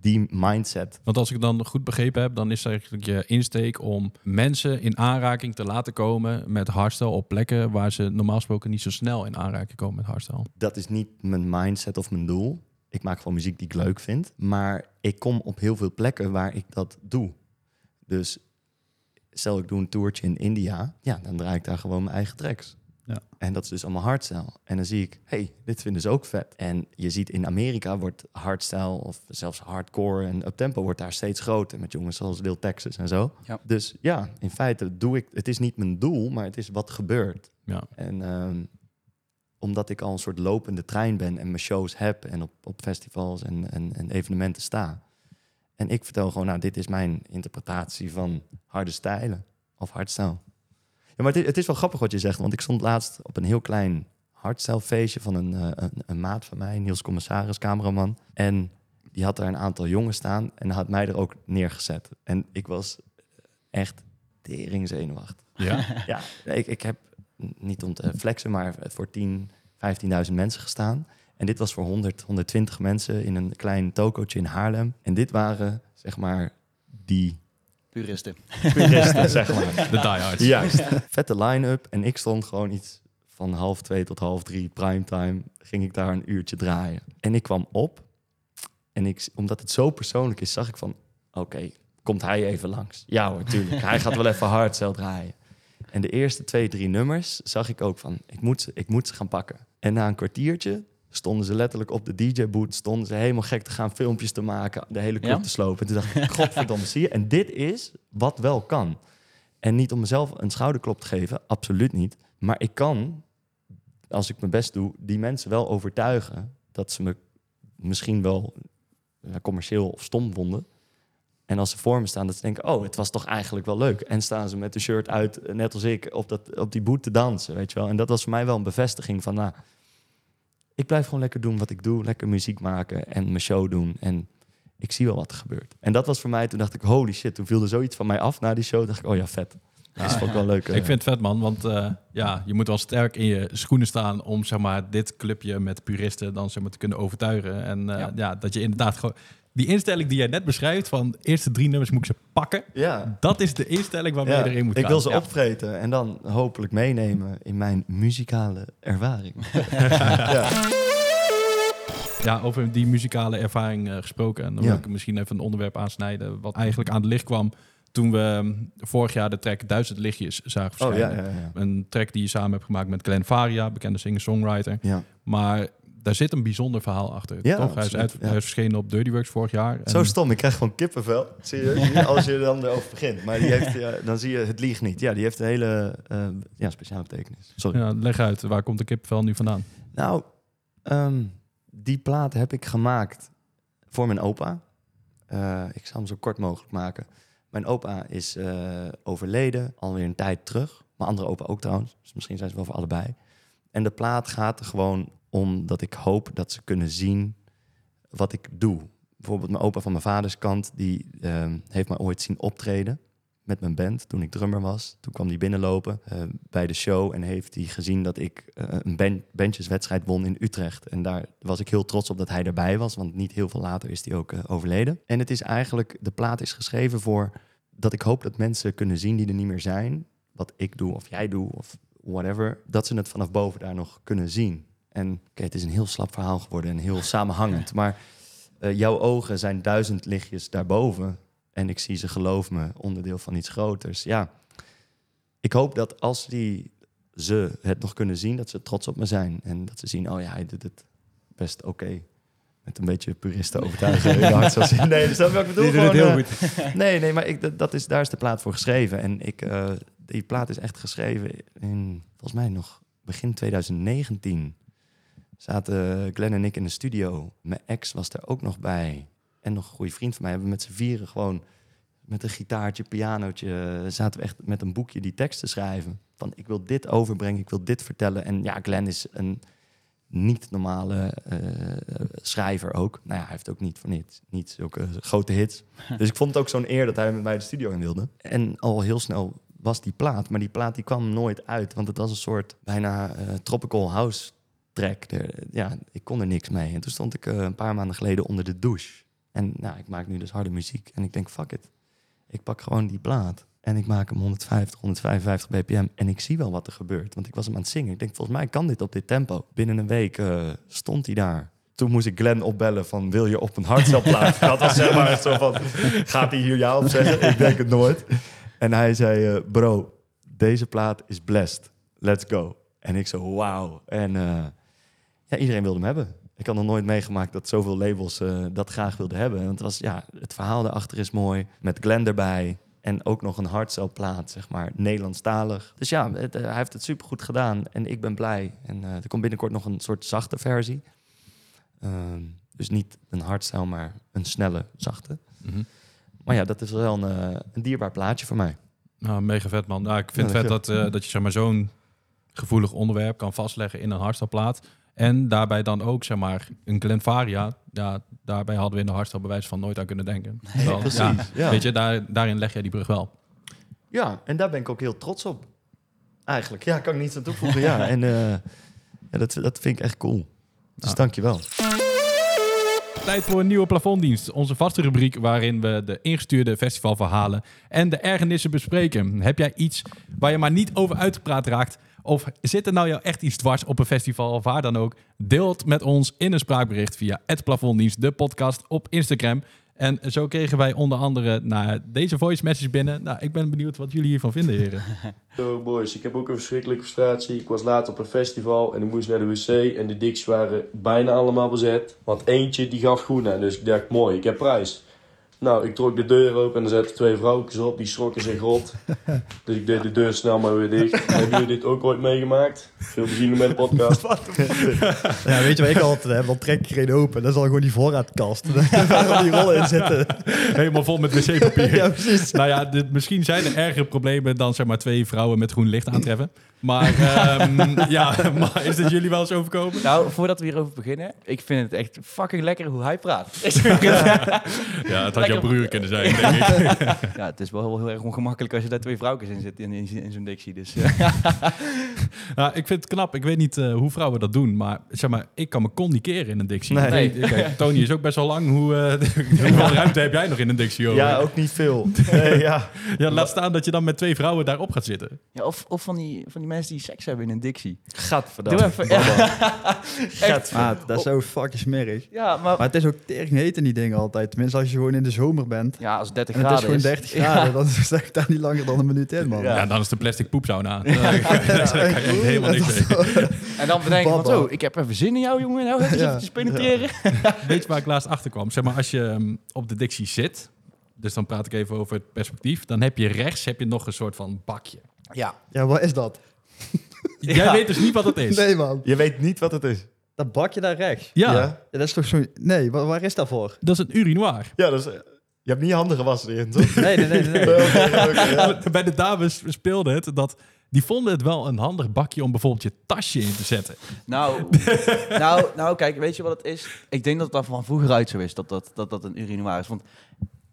S3: die mindset.
S1: Want als ik het dan goed begrepen heb, dan is eigenlijk je insteek om mensen in aanraking te laten komen met hardstyle op plekken waar ze normaal gesproken niet zo snel in aanraking komen met hardstyle.
S3: Dat is niet mijn mindset of mijn doel. Ik maak gewoon muziek die ik leuk vind. Maar ik kom op heel veel plekken waar ik dat doe. Dus stel ik doe een toertje in India. Ja, dan draai ik daar gewoon mijn eigen tracks.
S2: Ja.
S3: En dat is dus allemaal hardstyle. En dan zie ik, hey, dit vinden ze ook vet. En je ziet in Amerika wordt hardstyle of zelfs hardcore en uptempo wordt daar steeds groter. Met jongens zoals Lil Texas en zo.
S4: Ja.
S3: Dus ja, in feite doe ik, het is niet mijn doel, maar het is wat gebeurt.
S1: Ja.
S3: En ehm, omdat ik al een soort lopende trein ben en mijn shows heb en op, op festivals en, en, en evenementen sta. En ik vertel gewoon, nou, dit is mijn interpretatie van harde stijlen of hardstyle. Ja, maar het, is- het is wel grappig wat je zegt, want ik stond laatst op een heel klein hardstyle feestje van een, eh, een, een maat van mij, Niels Commissaris, cameraman. En die had daar een aantal jongens staan en had mij er ook neergezet. En ik was echt tering zenuwachtig.
S1: Ja.
S3: Ja, ik, ik heb niet om te flexen, maar voor 10, 15.000 mensen gestaan. En dit was voor 100, 120 mensen in een klein tokootje in Haarlem. En dit waren, zeg maar, die
S4: Puristen.
S3: puristen, zeg maar.
S1: De diehards.
S3: Juist. Vette line-up. En ik stond gewoon iets van half twee tot half drie, primetime, ging ik daar een uurtje draaien. En ik kwam op. En ik, omdat het zo persoonlijk is, zag ik van... Oké, komt hij even langs? Ja hoor, tuurlijk. hij gaat wel even hardcell draaien. En de eerste twee, drie nummers zag ik ook van... Ik moet, ze- ik moet ze gaan pakken. En na een kwartiertje stonden ze letterlijk op de DJ-boot... stonden ze helemaal gek te gaan filmpjes te maken... de hele club
S4: Ja?
S3: te slopen. En toen dacht ik, godverdomme, zie je? En dit is wat wel kan. En niet om mezelf een schouderklop te geven, absoluut niet. Maar ik kan, als ik mijn best doe, die mensen wel overtuigen dat ze me misschien wel ja, commercieel of stom vonden. En als ze voor me staan, dat ze denken, oh, het was toch eigenlijk wel leuk. En staan ze met de shirt uit, eh, net als ik, op, dat, op die boot te dansen, weet je wel. En dat was voor mij wel een bevestiging van, nou, ik blijf gewoon lekker doen wat ik doe. Lekker muziek maken en mijn show doen. En ik zie wel wat er gebeurt. En dat was voor mij, toen dacht ik, holy shit, toen viel er zoiets van mij af na die show. dacht ik, oh ja, vet. Dat is ook wel leuk. eh.
S1: Ik vind het vet, man. Want eh, ja, je moet wel sterk in je schoenen staan om zeg maar, dit clubje met puristen dan zeg maar, te kunnen overtuigen. En eh, ja.
S4: Ja.
S1: dat je inderdaad gewoon... Die instelling die jij net beschrijft, van eerste drie nummers moet ik ze pakken.
S3: Ja,
S1: Dat is de instelling waarmee
S3: Ja,
S1: je erin moet
S3: ik
S1: gaan.
S3: wil ze
S4: Ja.
S3: opvreten en dan hopelijk meenemen in mijn muzikale ervaring. ja.
S1: Ja, over die muzikale ervaring eh, gesproken. En dan wil ik misschien even een onderwerp aansnijden... wat eigenlijk aan het licht kwam toen we mm, vorig jaar de track Duizend Lichtjes zagen
S3: Oh
S1: verschijnen.
S3: ja, ja, ja.
S1: Een track die je samen hebt gemaakt met Glenn Faria, bekende singer-songwriter.
S3: ja.
S1: Maar daar zit een bijzonder verhaal achter,
S3: Ja,
S1: toch? Hij is, uit,
S3: ja.
S1: hij is verschenen op Dirty Works vorig jaar. En-
S3: Zo stom, ik krijg gewoon kippenvel. Zie je? Zie je? Als je er dan erover begint. Maar die heeft, ja, dan zie je, het liegt niet. Ja, die heeft een hele eh, ja, speciale betekenis. Sorry.
S1: Ja, leg uit, waar komt de kippenvel nu vandaan?
S3: Nou, ehm, die plaat heb ik gemaakt voor mijn opa. Eh, ik zal hem zo kort mogelijk maken. Mijn opa is eh, overleden, alweer een tijd terug. Mijn andere opa ook trouwens, dus misschien zijn ze wel voor allebei. En de plaat gaat er gewoon om dat ik hoop dat ze kunnen zien wat ik doe. Bijvoorbeeld mijn opa van mijn vaders kant, die ehm, heeft me ooit zien optreden met mijn band toen ik drummer was. Toen kwam hij binnenlopen eh, bij de show en heeft hij gezien dat ik eh, een band, bandjeswedstrijd won in Utrecht. En daar was ik heel trots op dat hij erbij was, want niet heel veel later is hij ook eh, overleden. En het is eigenlijk, de plaat is geschreven voor dat ik hoop dat mensen kunnen zien die er niet meer zijn, wat ik doe of jij doe of whatever, dat ze het vanaf boven daar nog kunnen zien. En oké, het is een heel slap verhaal geworden en heel samenhangend, maar eh, jouw ogen zijn duizend lichtjes daarboven. En ik zie ze, geloof me, onderdeel van iets groters. Ja, ik hoop dat als die, ze het nog kunnen zien, dat ze trots op me zijn. En dat ze zien, oh ja, hij doet het best oké. Met een beetje puristen overtuigen. nee, dat is wat ik bedoel.
S1: Die
S3: Gewoon,
S1: heel
S3: eh,
S1: goed.
S3: Nee, nee, maar ik, dat, dat is, daar is de plaat voor geschreven. En ik, eh, die plaat is echt geschreven in, volgens mij nog begin 2019. Zaten Glenn en ik in de studio. Mijn ex was er ook nog bij. En nog een goede vriend van mij. Hebben we met z'n vieren gewoon met een gitaartje, pianootje... zaten we echt met een boekje die tekst te schrijven. Van ik wil dit overbrengen, ik wil dit vertellen. En ja, Glenn is een niet normale eh, schrijver ook. Nou ja, hij heeft ook niet voor niets, niet zulke grote hits. Dus ik vond het ook zo'n eer dat hij met mij de studio in wilde. En al heel snel was die plaat, maar die plaat die kwam nooit uit. Want het was een soort bijna eh, tropical house track. Er- ja, ik kon er niks mee. En toen stond ik eh, een paar maanden geleden onder de douche. En nou, ik maak nu dus harde muziek. En ik denk, fuck it. Ik pak gewoon die plaat. En ik maak hem 150, 155 bpm. En ik zie wel wat er gebeurt. Want ik was hem aan het zingen. Ik denk, volgens mij kan dit op dit tempo. Binnen een week eh, stond hij daar. Toen moest ik Glenn opbellen van, wil je op een hardcelplaat? Dat was zeg maar zo van, gaat hij hier ja op zeggen? Ik denk het nooit. En hij zei, eh, bro, deze plaat is blessed. Let's go. En ik zo, wauw. En ja, iedereen wilde hem hebben. Ik had nog nooit meegemaakt dat zoveel labels eh, dat graag wilden hebben. Want het, was, ja, het verhaal daarachter is mooi. Met Glenn erbij. En ook nog een hardcelplaat, zeg maar, Nederlandstalig. Dus ja, het, eh, hij heeft het supergoed gedaan. En ik ben blij. En eh, er komt binnenkort nog een soort zachte versie. Ehm, dus niet een hardstyle, maar een snelle, zachte.
S1: Mhm.
S3: Maar ja, dat is wel een, een dierbaar plaatje voor mij.
S1: Nou, mega vet, man. Nou, ik vind
S3: Ja,
S1: het vet
S3: dat
S1: dat, dat je zeg maar, zo'n gevoelig onderwerp kan vastleggen in een hardstyle-plaat. En daarbij dan ook, zeg maar, een Glenfaria. Ja, daarbij hadden we in de hardstyle bewijs van nooit aan kunnen denken. Terwijl,
S3: precies,
S1: Ja,
S3: ja.
S1: Weet je, daar, daarin leg jij die brug wel.
S3: Ja, en daar ben ik ook heel trots op. Eigenlijk, ja, kan ik niets aan toevoegen. ja, en eh, ja, dat, dat vind ik echt cool. Dus
S1: Ja.
S3: dankjewel.
S1: Tijd voor een nieuwe plafonddienst. Onze vaste rubriek waarin we de ingestuurde festivalverhalen en de ergernissen bespreken. Heb jij iets waar je maar niet over uitgepraat raakt? Of zit er nou jou echt iets dwars op een festival of waar dan ook? Deel het met ons in een spraakbericht via het plafonddienst, de podcast op Instagram. En zo kregen wij onder andere naar deze voice message binnen. Nou, ik ben benieuwd wat jullie hiervan vinden, heren.
S5: Yo boys, ik heb ook een verschrikkelijke frustratie. Ik was laat op een festival en ik moest naar de wc en de diks waren bijna allemaal bezet. Want eentje die gaf groen aan, dus ik dacht mooi, ik heb prijs. Nou, ik trok de deur open en er zaten twee vrouwtjes op, die schrokken zich rot. Dus ik deed de deur snel maar weer dicht. Hebben jullie dit ook ooit meegemaakt? Veel plezier met de podcast.
S2: Ja, weet je wat ik altijd heb? Dan trek ik er een open. Dat is al gewoon die voorraadkast. Waar al die rollen in zitten.
S1: Helemaal vol met wc-papier.
S2: Ja, precies.
S1: Nou ja, dit, misschien zijn er ergere problemen dan zeg maar twee vrouwen met groen licht aantreffen. Maar ehm, ja, maar is dit jullie wel eens overkomen?
S4: Nou, voordat we hierover beginnen, ik vind het echt fucking lekker hoe hij praat.
S1: Ja, het had jouw broer kunnen zijn, denk ik.
S4: ja, het is wel heel, heel erg ongemakkelijk als je daar twee vrouwtjes in zit in, in, in zo'n dictie. Dus eh,
S1: Nou, ik vind het knap. Ik weet niet eh, hoe vrouwen dat doen, maar zeg maar, ik kan me kon niet keren in een dictie.
S3: Nee.
S1: Kijk, Tony is ook best wel lang. Hoe, eh, hoeveel ruimte heb jij nog in een dictie?
S3: Ja, ook niet veel. Nee, ja.
S1: Ja, laat staan dat je dan met twee vrouwen daarop gaat zitten.
S4: ja, of, of van, die, van die mensen die seks hebben in een dictie.
S3: Gadverdamme.
S4: Doe even. Ja, echt.
S2: Maar dat is zo fucking smerig.
S4: Ja, maar,
S2: Maar het is ook tering heet in die dingen altijd. Tenminste, als je gewoon in de zomer bent.
S4: ja, als het 30
S2: En het is
S4: graden
S2: gewoon 30 graden. Dan zeg ik daar niet langer dan een minuut in, man.
S1: Ja, dan is de plastic poepsauna aan. Daar kan je echt helemaal niks.
S4: En dan bedenk je van zo, ik heb even zin in jou, jongen. Nou, even
S2: Ja.
S4: eventjes penetreren.
S1: Weet je waar ik laatst achter kwam? Zeg maar, als je ehm, op de dictie zit, dus dan praat ik even over het perspectief, dan heb je rechts heb je nog een soort van bakje.
S4: Ja.
S2: Ja, wat is dat?
S1: Jij
S3: Ja.
S1: weet dus niet wat het is.
S2: Nee, man.
S3: Je weet niet wat het is.
S2: Dat bakje daar rechts.
S1: Ja,
S2: Ja, dat is toch zo... Nee, wa- waar is dat voor?
S1: dat is een urinoir.
S3: Ja, dus, eh, je hebt niet je handen gewassen erin, toch?
S2: Nee, nee, nee. nee, nee.
S3: Oké, oké, ja.
S1: Bij de dames speelde het dat die vonden het wel een handig bakje om bijvoorbeeld je tasje in te zetten.
S4: Nou, nou, nou, kijk, weet je wat het is? Ik denk dat dat van vroeger uit zo is, dat dat, dat, dat een urinoir is. Want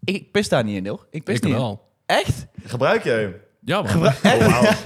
S4: ik, ik pis daar niet in, hoor. Ik pis
S1: Ik
S4: niet in.
S1: wel.
S4: Echt?
S3: Gebruik jij hem?
S1: Ja, man.
S3: Oh.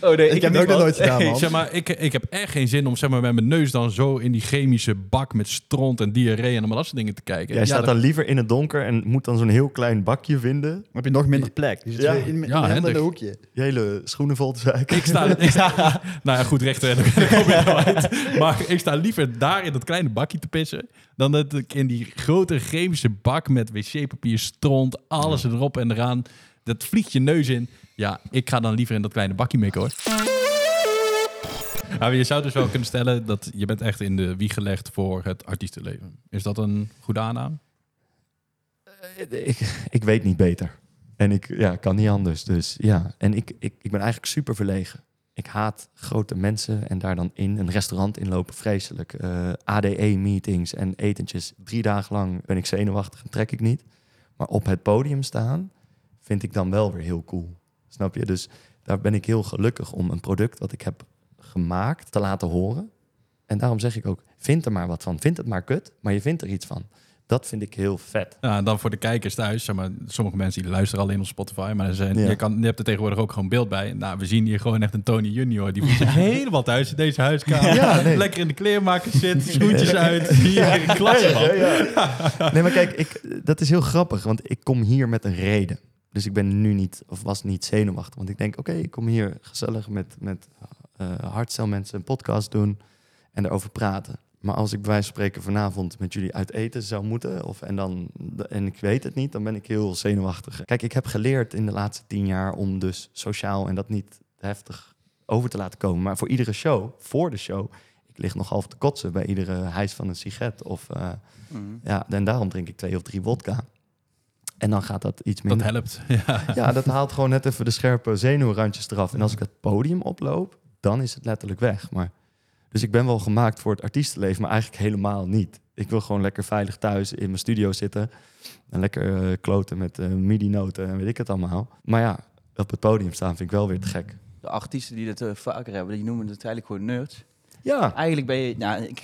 S4: Oh nee,
S2: Ik heb het ook nog nooit gedaan, man.
S1: Zeg maar, ik, ik heb echt geen zin om zeg maar, met mijn neus dan zo in die chemische bak met stront en diarree en allemaal dat soort dingen te kijken.
S3: Jij
S1: Ja,
S3: staat
S1: dat-
S3: dan liever in het donker en moet dan zo'n heel klein bakje vinden.
S2: Dan heb je nog minder plek. Dus
S3: Ja.
S2: ja. in, in,
S1: Ja,
S2: in een
S1: handig.
S2: hoekje.
S3: Je hele schoenen vol te zeiken.
S1: Ik sta, ik sta nou ja, goed recht, hè, daar kom ik wel uit. Maar ik sta liever daar in dat kleine bakje te pissen, dan dat ik in die grote chemische bak met wc-papier, stront, alles erop en eraan. Dat vliegt je neus in. Ja, ik ga dan liever in dat kleine bakje mikken, hoor. Nou, je zou dus wel kunnen stellen dat je bent echt in de wieg gelegd voor het artiestenleven. Is dat een goede aanname?
S3: ik, ik weet niet beter. En ik ja, kan niet anders. Dus ja, en ik, ik, ik ben eigenlijk super verlegen. Ik haat grote mensen en daar dan in een restaurant inlopen. Vreselijk. Eh, ADE-meetings en etentjes. Drie dagen lang ben ik zenuwachtig en trek ik niet. Maar op het podium staan vind ik dan wel weer heel cool. Snap je? Dus daar ben ik heel gelukkig om een product wat ik heb gemaakt te laten horen. En daarom zeg ik ook, vind er maar wat van. Vind het maar kut, maar je vindt er iets van. Dat vind ik heel vet.
S1: Ja, en dan voor de kijkers thuis, zeg maar, sommige mensen die luisteren alleen op Spotify, maar er zijn,
S3: Ja.
S1: je, kan, je hebt er tegenwoordig ook gewoon beeld bij. Nou, we zien hier gewoon echt een Tony Junior, die voelt zich helemaal thuis in deze huiskamer.
S3: Ja, nee.
S1: Lekker in de kleermaker zit, schoentjes uit, hier, klasse man.
S3: Nee, maar kijk, ik, dat is heel grappig, want ik kom hier met een reden. Dus ik ben nu niet, of was niet zenuwachtig. Want ik denk, oké, ik kom hier gezellig met, met eh hardstyle mensen een podcast doen en erover praten. Maar als ik bij wijze van spreken vanavond met jullie uit eten zou moeten, of, en, dan, en ik weet het niet, dan ben ik heel zenuwachtig. Kijk, ik heb geleerd in de laatste tien jaar om dus sociaal en dat niet heftig over te laten komen. Maar voor iedere show, voor de show, ik lig nog half te kotsen bij iedere hijs van een sigaret. Of, eh,
S4: Mhm.
S3: ja, en daarom drink ik twee of drie wodka. En dan gaat dat iets
S1: Dat
S3: minder.
S1: helpt. Ja.
S3: Ja, dat haalt gewoon net even de scherpe zenuwrandjes eraf. En als ik het podium oploop, dan is het letterlijk weg. Maar, dus ik ben wel gemaakt voor het artiestenleven, maar eigenlijk helemaal niet. Ik wil gewoon lekker veilig thuis in mijn studio zitten. En lekker eh, kloten met eh, midi-noten en weet ik het allemaal. Maar ja, op het podium staan vind ik wel weer te gek.
S4: De artiesten die dat eh, vaker hebben, die noemen het eigenlijk gewoon nerds.
S3: Ja,
S4: Eigenlijk ben je, nou, ik,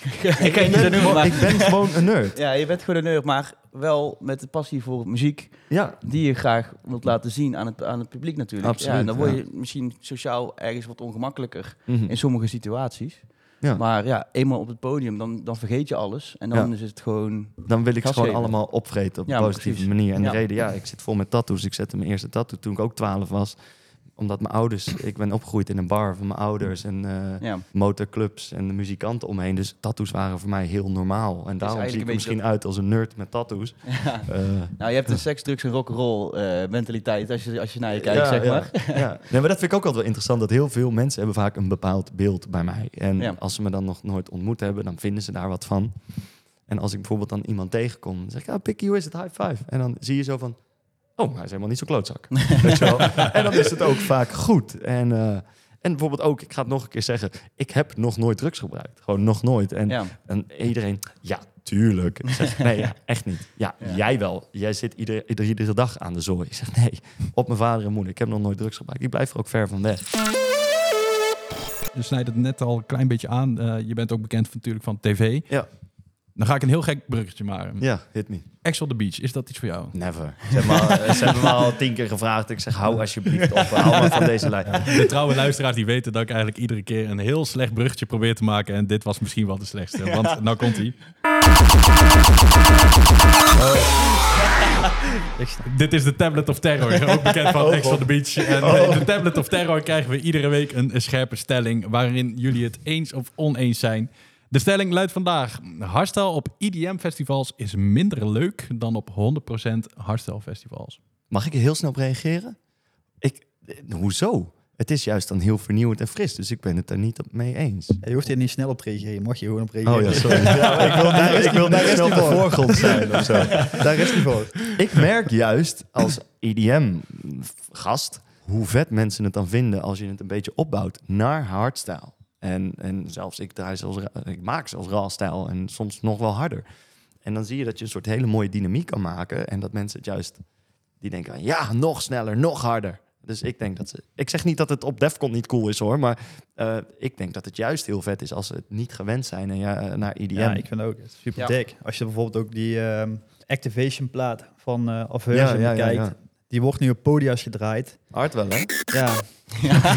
S3: ben,
S4: noemen,
S3: gewoon-
S4: maar...
S3: ik ben gewoon een nerd.
S4: Ja, je bent gewoon een nerd, maar wel met de passie voor muziek
S3: Ja,
S4: die je graag wilt laten zien aan het, aan het publiek natuurlijk.
S3: Absoluut,
S4: ja, en dan word
S3: ja.
S4: je misschien sociaal ergens wat ongemakkelijker
S3: Mhm.
S4: in sommige situaties.
S3: Ja.
S4: Maar ja, eenmaal op het podium, dan, dan vergeet je alles. En dan
S3: Ja.
S4: is het gewoon...
S3: dan wil ik ze
S4: Gas
S3: gewoon allemaal opvreten op een
S4: Ja,
S3: positieve
S4: precies.
S3: manier. En de reden, ja, ik zit vol met tattoos. Ik zette mijn eerste tattoo toen ik ook 12 was. Omdat mijn ouders, ik ben opgegroeid in een bar van mijn ouders en eh,
S4: Ja,
S3: motorclubs en de muzikanten omheen. Dus tattoos waren voor mij heel normaal. En daarom zie ik er misschien uit als een nerd met tattoos.
S4: ja.
S3: Eh,
S4: Nou, je hebt een seks, drugs en rock'n'roll eh mentaliteit als je, als je naar je kijkt,
S3: ja,
S4: zeg maar.
S3: ja. Nee, maar dat vind ik ook altijd wel interessant. Dat heel veel mensen hebben vaak een bepaald beeld bij mij. En als ze me dan nog nooit ontmoet hebben, dan vinden ze daar wat van. En als ik bijvoorbeeld dan iemand tegenkom, dan zeg ik, ah, Pikkie, hoe is het? High five. En dan zie je zo van, oh, hij is helemaal niet zo klootzak. Weet je wel? En dan is het ook vaak goed. En, eh, en bijvoorbeeld ook, ik ga het nog een keer zeggen, ik heb nog nooit drugs gebruikt. Gewoon nog nooit. En,
S4: Ja.
S3: en iedereen, ja, tuurlijk. Ik zeg, nee, ja, echt niet. Ja,
S4: Ja.
S3: jij wel. Jij zit iedere, iedere, iedere dag aan de zooi. Ik zeg, nee, op mijn vader en moeder. Ik heb nog nooit drugs gebruikt. Ik blijf er ook ver van weg.
S1: Je snijdt het net al een klein beetje aan. Eh, je bent ook bekend natuurlijk van tv.
S3: Ja.
S1: Dan ga ik een heel gek bruggetje maken.
S3: Ja, hit me.
S1: Ex on the Beach, is dat iets voor jou?
S3: Never. Ze hebben, me al, ze hebben me al tien keer gevraagd. Ik zeg, hou alsjeblieft op. Hou maar van deze lijn.
S1: De trouwe luisteraars die weten dat ik eigenlijk iedere keer een heel slecht bruggetje probeer te maken. En dit was misschien wel de slechtste. Want nou komt hij. Dit is de Tablet of Terror, ook bekend van Ex on the Beach. En in de Tablet of Terror krijgen we iedere week een scherpe stelling waarin jullie het eens of oneens zijn. De stelling luidt vandaag: hardstyle op IDM-festivals is minder leuk dan op 100% hardstyle-festivals.
S3: Mag ik er heel snel op reageren? Ik, eh, hoezo? Het is juist dan heel vernieuwend en fris. Dus ik ben het er niet op mee eens.
S2: Ja, je hoeft hier niet snel op reageren. Mag je gewoon op reageren.
S3: Oh ja, sorry. Ja, ik wil niet, ik wil
S2: daar
S3: snel op de
S2: voor.
S3: voorgrond zijn of zo.
S2: Daar is die voor.
S3: Ik merk juist als EDM-gast hoe vet mensen het dan vinden als je het een beetje opbouwt naar hardstyle. En, en zelfs ik draai zelfs, ik maak zelfs raw-style en soms nog wel harder. En dan zie je dat je een soort hele mooie dynamiek kan maken en dat mensen het juist die denken van, ja, nog sneller, nog harder. Dus ik denk dat ze. Ik zeg niet dat het op Defcon niet cool is hoor, maar eh, ik denk dat het juist heel vet is als ze het niet gewend zijn en ja, eh, naar EDM.
S2: Ja, ik vind het ook super
S4: Ja.
S2: dik. Als je bijvoorbeeld ook die ehm, Activation plaat van eh Aversion
S3: Ja, ja, ja,
S2: bekijkt.
S3: ja.
S2: Die wordt nu op podia's gedraaid.
S3: Hard wel, hè?
S2: Ja.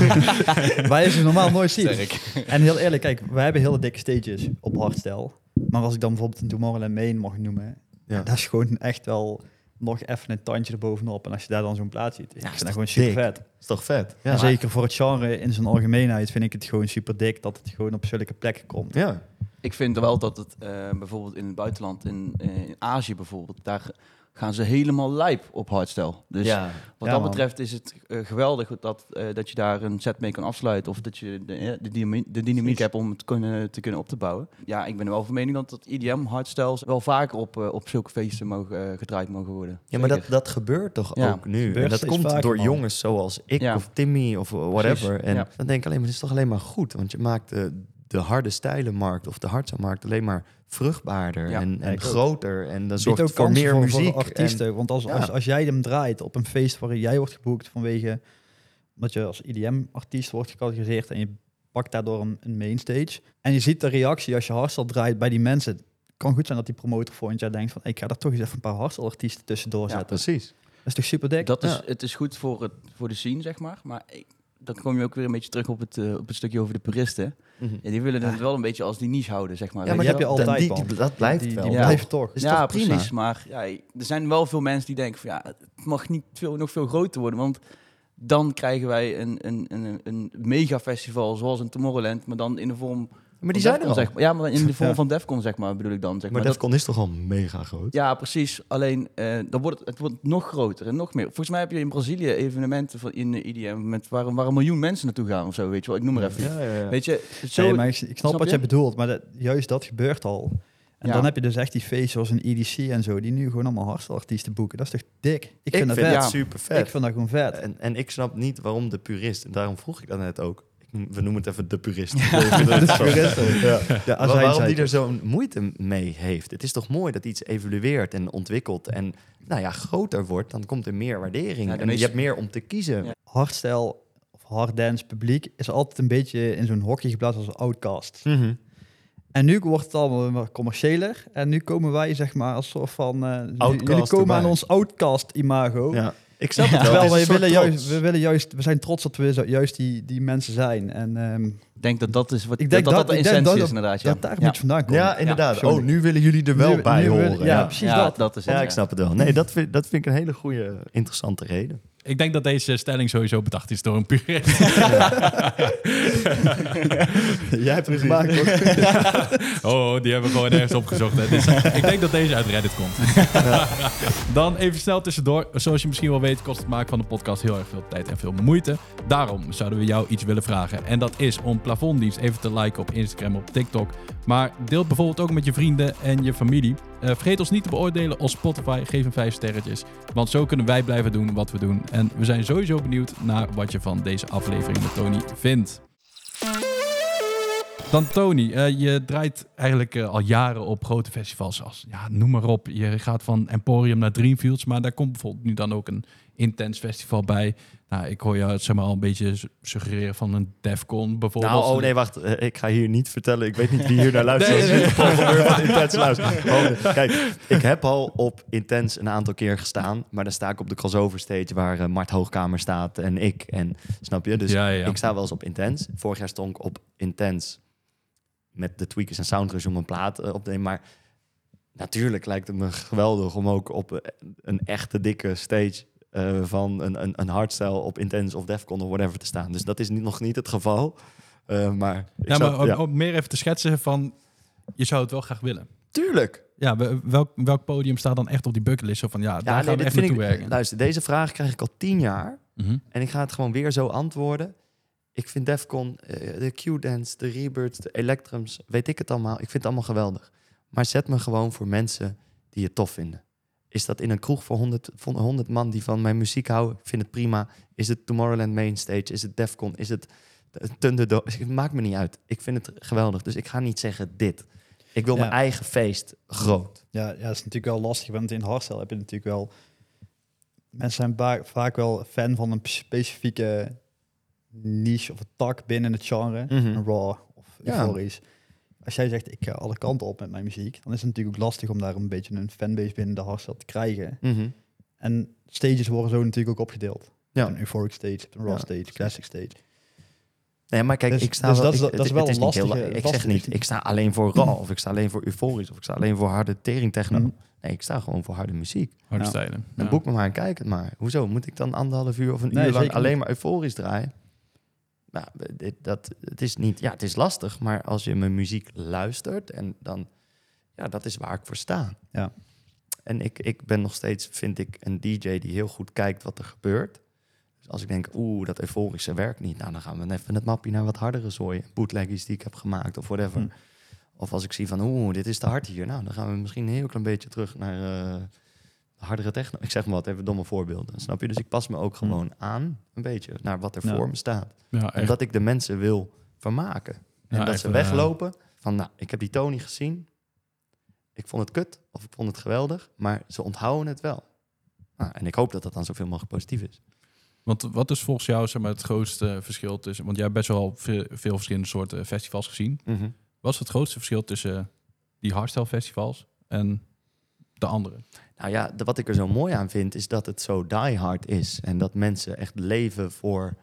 S2: Waar je ze normaal nooit ziet. En heel eerlijk, kijk, wij hebben hele dikke stages op hardstyle. Maar als ik dan bijvoorbeeld een Tomorrowland Main mag noemen,
S3: Ja.
S2: dat is gewoon echt wel nog even een tandje erbovenop. En als je daar dan zo'n plaat ziet, ik
S3: is
S2: vind dat gewoon super
S3: dik?
S2: vet.
S3: Is toch vet? Ja.
S2: en zeker voor het genre in zijn algemeenheid vind ik het gewoon super dik dat het gewoon op zulke plekken komt.
S3: Ja.
S4: Ik vind wel dat het eh, bijvoorbeeld in het buitenland, in, eh, in Azië bijvoorbeeld, daar gaan ze helemaal lijp op hardstyle. Dus
S3: ja.
S4: wat
S2: Ja,
S4: dat
S2: man.
S4: betreft is het eh, geweldig dat, eh, dat je daar een set mee kan afsluiten. Of dat je de, eh, de, dynamiek, de dynamiek hebt om het kunnen, te kunnen op te bouwen. Ja, ik ben er wel van mening dat het IDM hardstyles wel vaker op, op zulke feesten mogen, gedraaid mogen worden.
S3: Ja, maar dat, dat gebeurt toch
S4: Ja,
S3: ook nu? En dat komt
S2: vaker,
S3: door
S2: man.
S3: jongens zoals ik
S4: Ja.
S3: of Timmy of whatever.
S4: Precies,
S3: En
S4: ja.
S3: dan denk ik alleen maar, het is toch alleen maar goed? Want je maakt de, de harde stijlenmarkt of de hardstyle-markt alleen maar vruchtbaarder
S4: Ja,
S3: en,
S2: ja,
S3: en groter. En dat
S2: Biedt
S3: zorgt
S2: ook
S3: voor meer
S2: voor,
S3: muziek.
S2: voor artiesten. want als,
S3: ja.
S2: als, als jij hem draait op een feest waarin jij wordt geboekt vanwege dat je als IDM-artiest wordt gecategoriseerd en je pakt daardoor een, een mainstage. En je ziet de reactie als je hardstyle draait bij die mensen. Het kan goed zijn dat die promotor volgend jaar denkt van ik ga daar toch eens even een paar hardstyle-artiesten tussendoor
S4: Ja,
S2: zetten.
S3: Precies.
S2: Dat is toch super dik?
S4: Dat is,
S3: Ja.
S4: Het is goed voor, het, voor de scene, zeg maar. Maar ik, dan kom je ook weer een beetje terug op het, eh, op het stukje over de puristen. Ja, die willen het wel een beetje als die niche houden, zeg maar.
S3: Ja, maar
S2: die
S4: je
S2: heb je
S4: wel?
S2: altijd,
S3: die, die-
S2: man.
S3: dat blijft
S2: die,
S3: wel.
S2: die
S4: Ja.
S2: blijven toch.
S3: Is
S4: ja,
S3: toch prima?
S4: precies. Maar ja, er zijn wel veel mensen die denken van ja, het mag niet veel, nog veel groter worden. Want dan krijgen wij een, een, een, een mega festival zoals een Tomorrowland, maar dan in de vorm
S3: Maar die zijn er al.
S4: zeg maar. Ja, maar in de vorm
S2: Ja.
S4: van Defcon, zeg maar, bedoel ik dan. Zeg
S3: Maar
S4: maar. Dat-
S3: Defcon is toch al mega groot?
S4: ja, precies. Alleen eh, dan wordt het, het wordt nog groter en nog meer. Volgens mij heb je in Brazilië evenementen van in de IDM met waar, waar een miljoen mensen naartoe gaan of zo, weet je wel. Ik noem maar even.
S3: Ja, ja, ja.
S4: Weet je, zo,
S2: Nee, maar ik, ik snap,
S4: snap
S2: wat
S4: je?
S2: jij bedoelt, maar dat, juist dat gebeurt al. En
S4: Ja.
S2: dan heb je dus echt die feesten zoals een EDC en zo, die nu gewoon allemaal hardstyle-artiesten boeken. Dat is toch dik? Ik
S3: Ik
S2: vind dat vet.
S4: Ja.
S3: super
S2: Ik
S3: vet.
S2: vind dat gewoon vet.
S3: En, en ik snap niet waarom de purist, en daarom vroeg ik dat net ook. We noemen het even de purist. de. Ja.
S2: Ja,
S3: Waar- waarom die er zo'n moeite mee heeft. Het is toch mooi dat iets evolueert en ontwikkelt en nou ja, groter wordt. Dan komt er meer waardering
S4: Ja, de
S3: en je hebt meer om te kiezen.
S4: Ja.
S2: hardstyle of harddance publiek is altijd een beetje in zo'n hokje geplaatst als outcast.
S3: Mhm.
S2: En nu wordt het allemaal commerciëler. En nu komen wij, zeg maar, als soort van... eh, jullie-
S3: Outcast
S2: jullie komen aan ons outcast-imago.
S3: Ja, ik snap het wel. Een
S2: willen juist, we, willen juist, we zijn trots dat we zo, juist die, die mensen zijn. En ehm,
S4: Ik denk dat dat is wat
S2: Ik
S4: dat,
S2: denk
S4: dat,
S2: dat-
S4: de essentie
S2: dat-
S4: is inderdaad. Ja.
S2: dat daar
S4: ja.
S2: moet vandaan komen.
S3: Ja, inderdaad. oh, nu willen jullie er wel
S2: Nu-
S3: bij
S2: nu willen-
S3: horen.
S2: ja,
S3: Ja,
S2: precies
S4: Ja,
S2: dat.
S4: dat is het.
S3: Ja, ik snap het wel. Nee, dat vind, dat vind ik een hele goede, interessante reden.
S1: Ik denk dat deze stelling sowieso bedacht is door een purist.
S2: Jij hebt hem gemaakt, hoor.
S1: Oh, die hebben we gewoon ergens opgezocht. Hè. Dus ik denk dat deze uit Reddit komt. Dan even snel tussendoor. Zoals je misschien wel weet, kost het maken van de podcast heel erg veel tijd en veel moeite. Daarom zouden we jou iets willen vragen. En dat is om Plafonddienst even te liken op Instagram, op TikTok. Maar deel bijvoorbeeld ook met je vrienden en je familie. Eh, vergeet ons niet te beoordelen op Spotify. Geef een vijf sterretjes. Want zo kunnen wij blijven doen wat we doen. En we zijn sowieso benieuwd naar wat je van deze aflevering met Tony vindt. Dan Tony, eh, je draait eigenlijk eh, al jaren op grote festivals als, ja, noem maar op. Je gaat van Emporium naar Dreamfields, maar daar komt bijvoorbeeld nu dan ook een intens festival bij. Nou, ik hoor jou het zeg maar al een beetje su- suggereren van een Defcon bijvoorbeeld.
S3: Nou, oh nee, wacht. Eh, ik ga hier niet vertellen. Ik weet niet wie hier naar luistert.
S1: Nee, nee,
S3: Intens luistert. Oh, nee. Kijk, ik heb al op Intens een aantal keer gestaan. Maar dan sta ik op de crossover stage waar eh, Mart Hoogkamer staat en ik. En snap je? Dus
S1: ja, ja.
S3: ik sta wel eens op Intens. Vorig jaar stond ik op Intens met de Tweakers en Soundrush om een plaat eh, op te nemen. Maar natuurlijk lijkt het me geweldig om ook op een echte dikke stage eh, van een, een, een hardstyle op Intense of Defcon of whatever te staan. Dus dat is niet, nog niet het geval. Eh, maar
S1: ja,
S3: zou-
S1: maar om,
S3: ja.
S1: om meer even te schetsen van, je zou het wel graag willen.
S3: tuurlijk.
S1: Ja, we- welk, welk podium staat dan echt op die bucketlist? Van, ja, daar
S3: Ja,
S1: gaan
S3: nee,
S1: we echt naartoe werken.
S3: luister, deze vraag krijg ik al tien jaar.
S1: Mhm.
S3: En ik ga het gewoon weer zo antwoorden. Ik vind Defcon, eh, de Q-Dance, de Rebirths, de Electrums, weet ik het allemaal. Ik vind het allemaal geweldig. Maar zet me gewoon voor mensen die het tof vinden. Is dat in een kroeg voor 100, voor 100 man die van mijn muziek houden? Ik vind het prima. Is het Tomorrowland Mainstage? Is het Defcon? Is het Thunderdome? Het maakt me niet uit. Ik vind het geweldig. Dus ik ga niet zeggen dit. Ik wil
S2: Ja.
S3: mijn eigen feest groot.
S2: Ja, ja, dat is natuurlijk wel lastig, want in hardstyle heb je natuurlijk wel... Mensen zijn vaak wel fan van een specifieke niche of een tak binnen het genre. Een raw of
S3: Ja.
S2: Als jij zegt, ik ga alle kanten op met mijn muziek, dan is het natuurlijk ook lastig om daar een beetje een fanbase binnen de hardstyle te krijgen.
S3: Mhm.
S2: En stages worden zo natuurlijk ook opgedeeld.
S3: Ja.
S2: Een euphoric stage, een raw
S3: Ja,
S2: stage, classic stage.
S3: Nee, maar kijk,
S2: Dus-
S3: ik sta
S2: dus
S3: wel...
S2: dat
S3: ik-
S2: dat is
S3: het-
S2: wel
S3: het
S2: een
S3: niet heel
S2: lastige-
S3: la- Ik zeg niet, ik sta alleen voor raw, of ik sta alleen voor euforisch, of ik sta alleen voor harde tering techno.
S2: Mhm.
S3: Nee, ik sta gewoon voor harde muziek.
S1: Harde
S2: Ja.
S1: stijlen.
S3: Dan
S1: Ja.
S3: boek me maar en kijk het maar. Hoezo? Moet ik dan anderhalf uur of een
S2: Nee,
S3: uur lang alleen
S2: niet.
S3: maar euforisch draaien? Nou, dit, dat, het is niet... Ja, het is lastig, maar als je mijn muziek luistert... en dan... Ja, dat is waar ik voor sta.
S2: Ja.
S3: En ik, ik ben nog steeds, vind ik, een DJ die heel goed kijkt wat er gebeurt. Dus als ik denk, oeh, dat euforische werkt niet... nou, dan gaan we even het mapje naar wat hardere zooien. Bootleggies die ik heb gemaakt of whatever.
S2: Hm.
S3: Of als ik zie van, oeh, dit is te hard hier. Nou, dan gaan we misschien een heel klein beetje terug naar eh, hardere techno. Ik zeg maar wat, even domme voorbeelden. Snap je? Dus ik pas me ook gewoon aan, een beetje, naar wat er
S2: Ja.
S3: voor me staat.
S1: Ja, echt.
S3: Omdat ik de mensen wil vermaken. En
S1: Ja,
S3: dat ze weglopen van, nou, ik heb die Tony gezien. Ik vond het kut of ik vond het geweldig. Maar ze onthouden het wel. Nou, en ik hoop dat dat dan zoveel mogelijk positief is.
S1: Want wat is volgens jou zeg maar, het grootste verschil tussen... Want jij hebt best wel veel, veel verschillende soorten festivals gezien. Wat is het grootste verschil tussen die hardstyle festivals en de andere?
S3: Nou ja, de- wat ik er zo mooi aan vind, is dat het zo diehard is. En dat mensen echt leven voor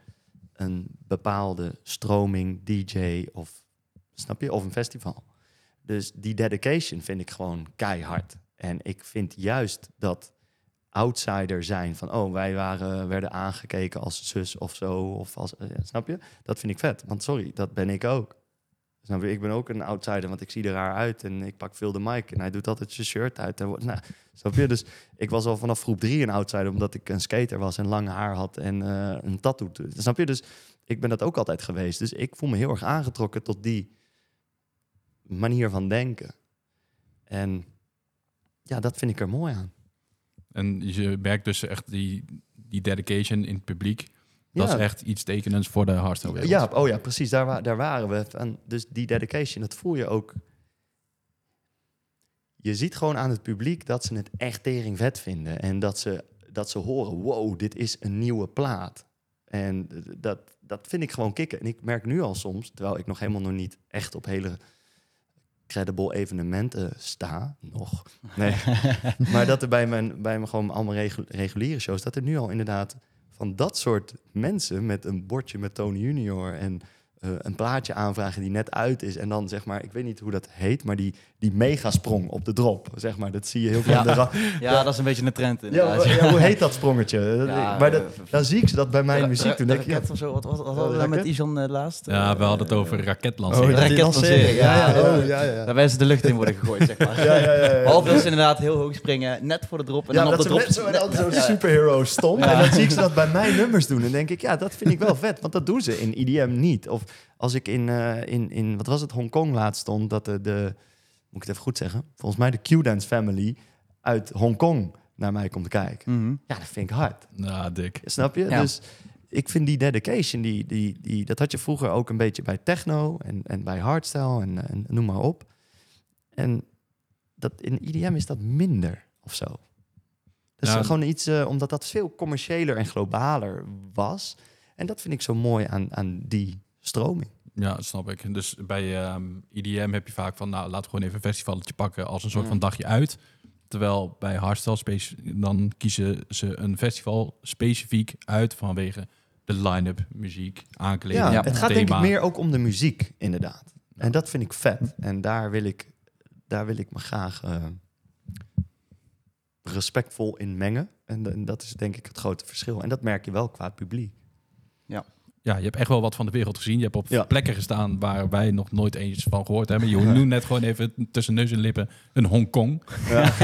S3: een bepaalde stroming, DJ of, snap je, of een festival. Dus die dedication vind ik gewoon keihard. En ik vind juist dat outsider zijn van, oh, wij waren, werden aangekeken als zus of zo, of als, eh, snap je? Dat vind ik vet, want sorry, dat ben ik ook. Snap je? Ik ben ook een outsider, want ik zie er raar uit en ik pak veel de mic en hij doet altijd zijn shirt uit. En, nou, snap je? Dus ik was al vanaf groep drie een outsider, omdat ik een skater was en lang haar had en eh, een tattoo. Snap je? Dus ik ben dat ook altijd geweest. Dus ik voel me heel erg aangetrokken tot die manier van denken. En ja, dat vind ik er mooi aan.
S1: En je merkt dus echt die, die dedication in het publiek. Dat
S3: ja,
S1: is echt iets tekenends voor de hardstyle wereld.
S3: Ja, oh ja, precies. Daar, wa- daar waren we. En dus die dedication, dat voel je ook. Je ziet gewoon aan het publiek dat ze het echt tering vet vinden. En dat ze, dat ze horen, wow, dit is een nieuwe plaat. En dat, dat vind ik gewoon kicken. En ik merk nu al soms, terwijl ik nog helemaal nog niet echt op hele credible evenementen sta, nog. Nee. maar dat er bij mijn, bij mijn gewoon allemaal regu- reguliere shows, dat er nu al inderdaad van dat soort mensen met een bordje met Tony Junior en eh, een plaatje aanvragen die net uit is. En dan zeg maar, ik weet niet hoe dat heet, maar die, die megasprong op de drop, zeg maar. Dat zie je heel veel
S4: Ja.
S3: ra-
S4: Ja, dat is een beetje een trend
S3: ja,
S4: inderdaad.
S3: ja, hoe heet dat sprongetje?
S4: Ja,
S3: maar dat,
S4: eh,
S3: dan zie ik ze dat bij mijn
S4: Ra-
S3: muziek
S4: de
S3: denk ik, ja,
S4: raket of zo. Wat, wat, wat hadden we
S3: de
S4: daar met? Isan eh, laatst?
S1: Ja, we hadden het over
S2: Oh,
S1: raketlancering.
S4: die raketlancering,
S2: Ja, ja,
S4: ja.
S2: oh, ja, ja.
S4: Daar werden ze de lucht in worden gegooid, zeg maar.
S3: ja, ja, ja, ja.
S4: Behalve dat ze inderdaad heel hoog springen, net voor de drop. En
S3: ja,
S4: dan
S3: dat
S4: op de
S3: ze
S4: drop...
S3: net zo,
S4: Ja.
S3: superhero stom.
S4: Ja.
S3: En dan zie ik ze dat bij mijn nummers doen. En denk ik, ja, dat vind ik wel vet. Want dat doen ze in IDM niet. Of als ik in, eh, in, in wat was het, Hongkong laatst stond, dat de, de, moet ik het even goed zeggen, volgens mij de Q-Dance Family uit Hongkong naar mij komt kijken.
S4: Mhm.
S3: Ja, dat vind ik hard.
S1: Ja, dik.
S3: Snap je?
S4: Ja.
S3: Dus ik vind die dedication, die, die, die, dat had je vroeger ook een beetje bij techno en, en bij hardstyle en, en noem maar op. En dat, in IDM is dat minder of zo. Dat is
S1: Ja.
S3: gewoon iets, eh, omdat dat veel commerciëler en globaler was. En dat vind ik zo mooi aan, aan die stroming.
S1: Ja, dat snap ik. Dus bij ehm, IDM heb je vaak van, nou, laten we gewoon even een festivalletje pakken als een soort van dagje uit. Terwijl bij hardstyle dan kiezen ze een festival specifiek uit vanwege de line-up, muziek, aankleding,
S3: Ja,
S4: Ja.
S3: het gaat
S1: thema.
S3: denk ik meer ook om de muziek, inderdaad. En dat vind ik vet. En daar wil ik, daar wil ik me graag eh, respectvol in mengen. En, en dat is denk ik het grote verschil. En dat merk je wel qua publiek.
S1: Ja, je hebt echt wel wat van de wereld gezien. Je hebt op
S3: Ja.
S1: plekken gestaan waar wij nog nooit eens van gehoord hebben. Je noemt net gewoon even tussen neus en lippen een Hongkong.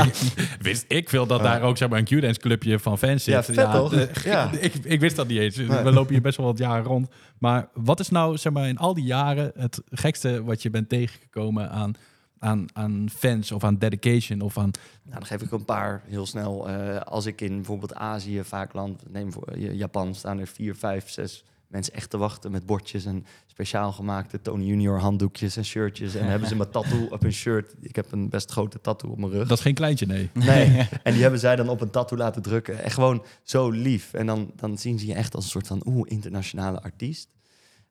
S1: wist ik veel dat
S3: Ja.
S1: daar ook zeg maar, een Q-dance clubje van fans zit.
S3: Ja, vet toch? Ja.
S1: ik, ik wist dat niet eens.
S3: Nee.
S1: We lopen hier best wel wat jaren rond. Maar wat is nou zeg maar, in al die jaren het gekste wat je bent tegengekomen aan, aan, aan fans of aan dedication of aan...
S3: Nou, dan geef ik een paar heel snel. Eh, als ik in bijvoorbeeld Azië vaak land, neem voor eh, Japan, staan er vier, vijf, zes mensen echt te wachten met bordjes en speciaal gemaakte Tony Junior handdoekjes en shirtjes. En dan hebben ze mijn tattoo op een shirt. Ik heb een best grote tattoo op mijn rug.
S1: Dat is geen kleintje, nee.
S3: Nee, en die hebben zij dan op een tattoo laten drukken. En gewoon zo lief. En dan, dan zien ze je echt als een soort van oeh, internationale artiest.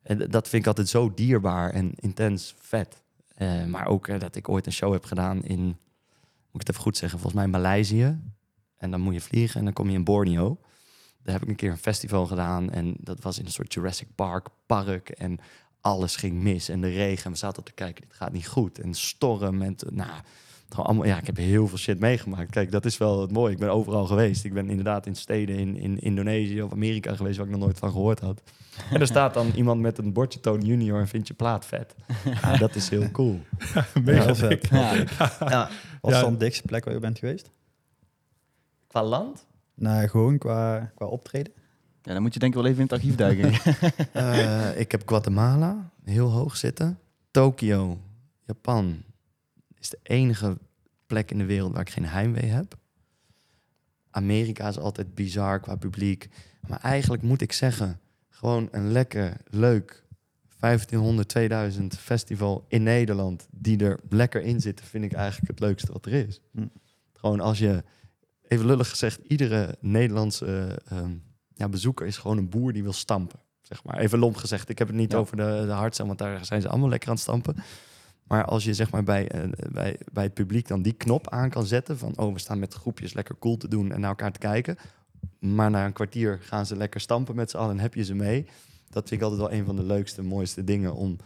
S3: En dat vind ik altijd zo dierbaar en intens vet. Eh, maar ook eh, dat ik ooit een show heb gedaan in, moet ik het even goed zeggen, volgens mij Maleisië. En dan moet je vliegen en dan kom je in Borneo. Daar heb ik een keer een festival gedaan en dat was in een soort Jurassic Park park. En alles ging mis en de regen. En we zaten te kijken, dit gaat niet goed. En storm en nou, gewoon allemaal, ja, ik heb heel veel shit meegemaakt. Kijk, dat is wel het mooie. Ik ben overal geweest. Ik ben inderdaad in steden in, in Indonesië of Amerika geweest waar ik nog nooit van gehoord had. En er staat dan iemand met een bordje Tony Junior en vindt je plaat vet. Ja, dat is heel cool.
S2: Mega vet.
S4: Ja.
S3: Ja,
S2: is dan de dikste plek waar je bent geweest?
S3: qua land?
S2: Nou, gewoon qua, qua optreden.
S4: Ja, dan moet je denk ik wel even in het archief duiken.
S3: Eh, ik heb Guatemala heel hoog zitten. Tokio, Japan is de enige plek in de wereld waar ik geen heimwee heb. Amerika is altijd bizar qua publiek. Maar eigenlijk moet ik zeggen, gewoon een lekker, leuk 1500, 2000 festival in Nederland die er lekker in zitten, vind ik eigenlijk het leukste wat er is.
S2: Hm.
S3: Gewoon als je, even lullig gezegd, iedere Nederlandse eh, ehm, ja, bezoeker is gewoon een boer die wil stampen. Zeg maar. Even lomp gezegd. Ik heb het niet
S4: Ja.
S3: over de, de want daar zijn ze allemaal lekker aan het stampen. Maar als je zeg maar bij, eh, bij, bij het publiek dan die knop aan kan zetten van oh, we staan met groepjes lekker cool te doen en naar elkaar te kijken. Maar na een kwartier gaan ze lekker stampen met z'n allen en heb je ze mee. Dat vind ik altijd wel een van de leukste, mooiste dingen om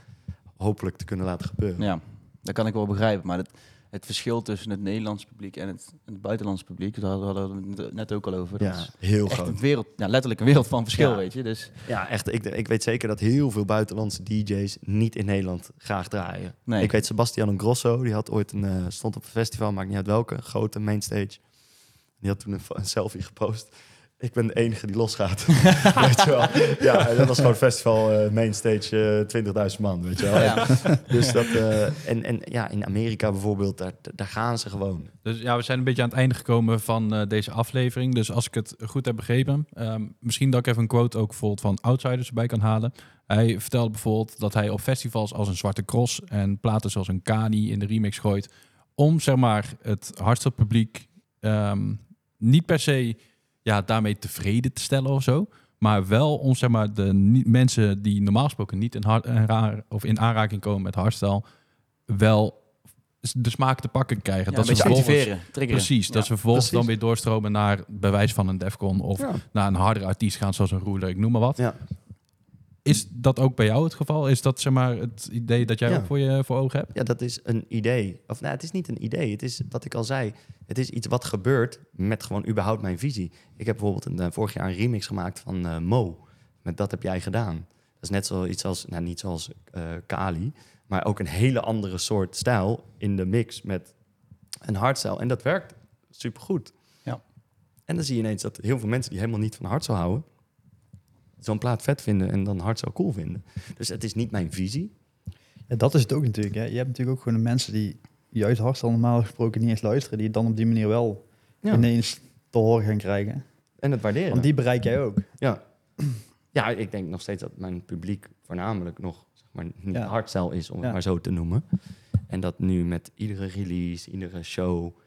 S3: hopelijk te kunnen laten gebeuren.
S4: ja, dat kan ik wel begrijpen. Maar het, het verschil tussen het Nederlands publiek en het, het buitenlands publiek, daar hadden we het net ook al over. Dat
S3: Ja,
S4: is
S3: heel
S4: echt
S3: groot.
S4: een wereld, ja, letterlijk een wereld van verschil,
S3: Ja.
S4: weet je. Dus
S3: Ja, echt. Ik, ik weet zeker dat heel veel buitenlandse DJ's niet in Nederland graag draaien.
S4: nee.
S3: Ik weet Sebastian Grosso, die had ooit een, eh, stond op een festival, maakt niet uit welke, grote mainstage. Die had toen een, een selfie gepost. Ik ben de enige die losgaat. weet je wel. Ja, dat was gewoon festival eh, mainstage eh 20.000 man, weet je wel.
S4: Ja.
S3: Dus dat, eh, en, en ja, in Amerika bijvoorbeeld, daar, daar gaan ze gewoon.
S1: Dus ja, we zijn een beetje aan het einde gekomen van eh, deze aflevering. Dus als ik het goed heb begrepen, ehm, misschien dat ik even een quote ook bijvoorbeeld van Outsiders erbij kan halen. Hij vertelde bijvoorbeeld dat hij op festivals als een Zwarte Cross en platen zoals een Kani in de remix gooit. Om zeg maar het hardste publiek ehm, niet per se ja, daarmee tevreden te stellen of zo. Maar wel om zeg maar, de niet, mensen die normaal gesproken niet in, hard, in raar- of in aanraking komen met hardstyle, wel de smaak te pakken krijgen.
S4: Ja,
S1: dat
S4: een
S1: ze
S4: beetje
S1: vervolgens,
S4: activeren, triggeren.
S1: precies, dat ze vervolgens
S3: precies.
S1: dan weer doorstromen naar bewijs van een Defcon of
S3: Ja.
S1: naar een hardere artiest gaan, zoals een Ruler, ik noem maar wat. Is dat ook bij jou het geval? Is dat zeg maar het idee dat jij
S3: Ja.
S1: ook voor je voor ogen hebt?
S3: Ja, dat is een idee. Of nou, het is niet een idee. Het is wat ik al zei. Het is iets wat gebeurt met gewoon überhaupt mijn visie. Ik heb bijvoorbeeld een, eh, vorig jaar een remix gemaakt van eh, Mo. Met Dat heb jij gedaan. Dat is net zoiets als, nou niet zoals eh, Kali, maar ook een hele andere soort stijl in de mix met een hardstyle. En dat werkt supergoed.
S4: Ja.
S3: En dan zie je ineens dat heel veel mensen die helemaal niet van hardstyle houden, zo'n plaat vet vinden en dan hardstyle cool vinden. Dus het is niet mijn visie.
S2: Ja, dat is het ook natuurlijk. Hè. Je hebt natuurlijk ook gewoon de mensen die juist hardstyle normaal gesproken niet eens luisteren, die het dan op die manier wel
S3: Ja.
S2: ineens te horen gaan krijgen.
S3: En het waarderen.
S2: Want die bereik jij ook.
S3: Ja. ja, ik denk nog steeds dat mijn publiek voornamelijk nog zeg maar, niet
S2: Ja.
S3: hardstyle is, om het maar zo te noemen. En dat nu met iedere release, iedere show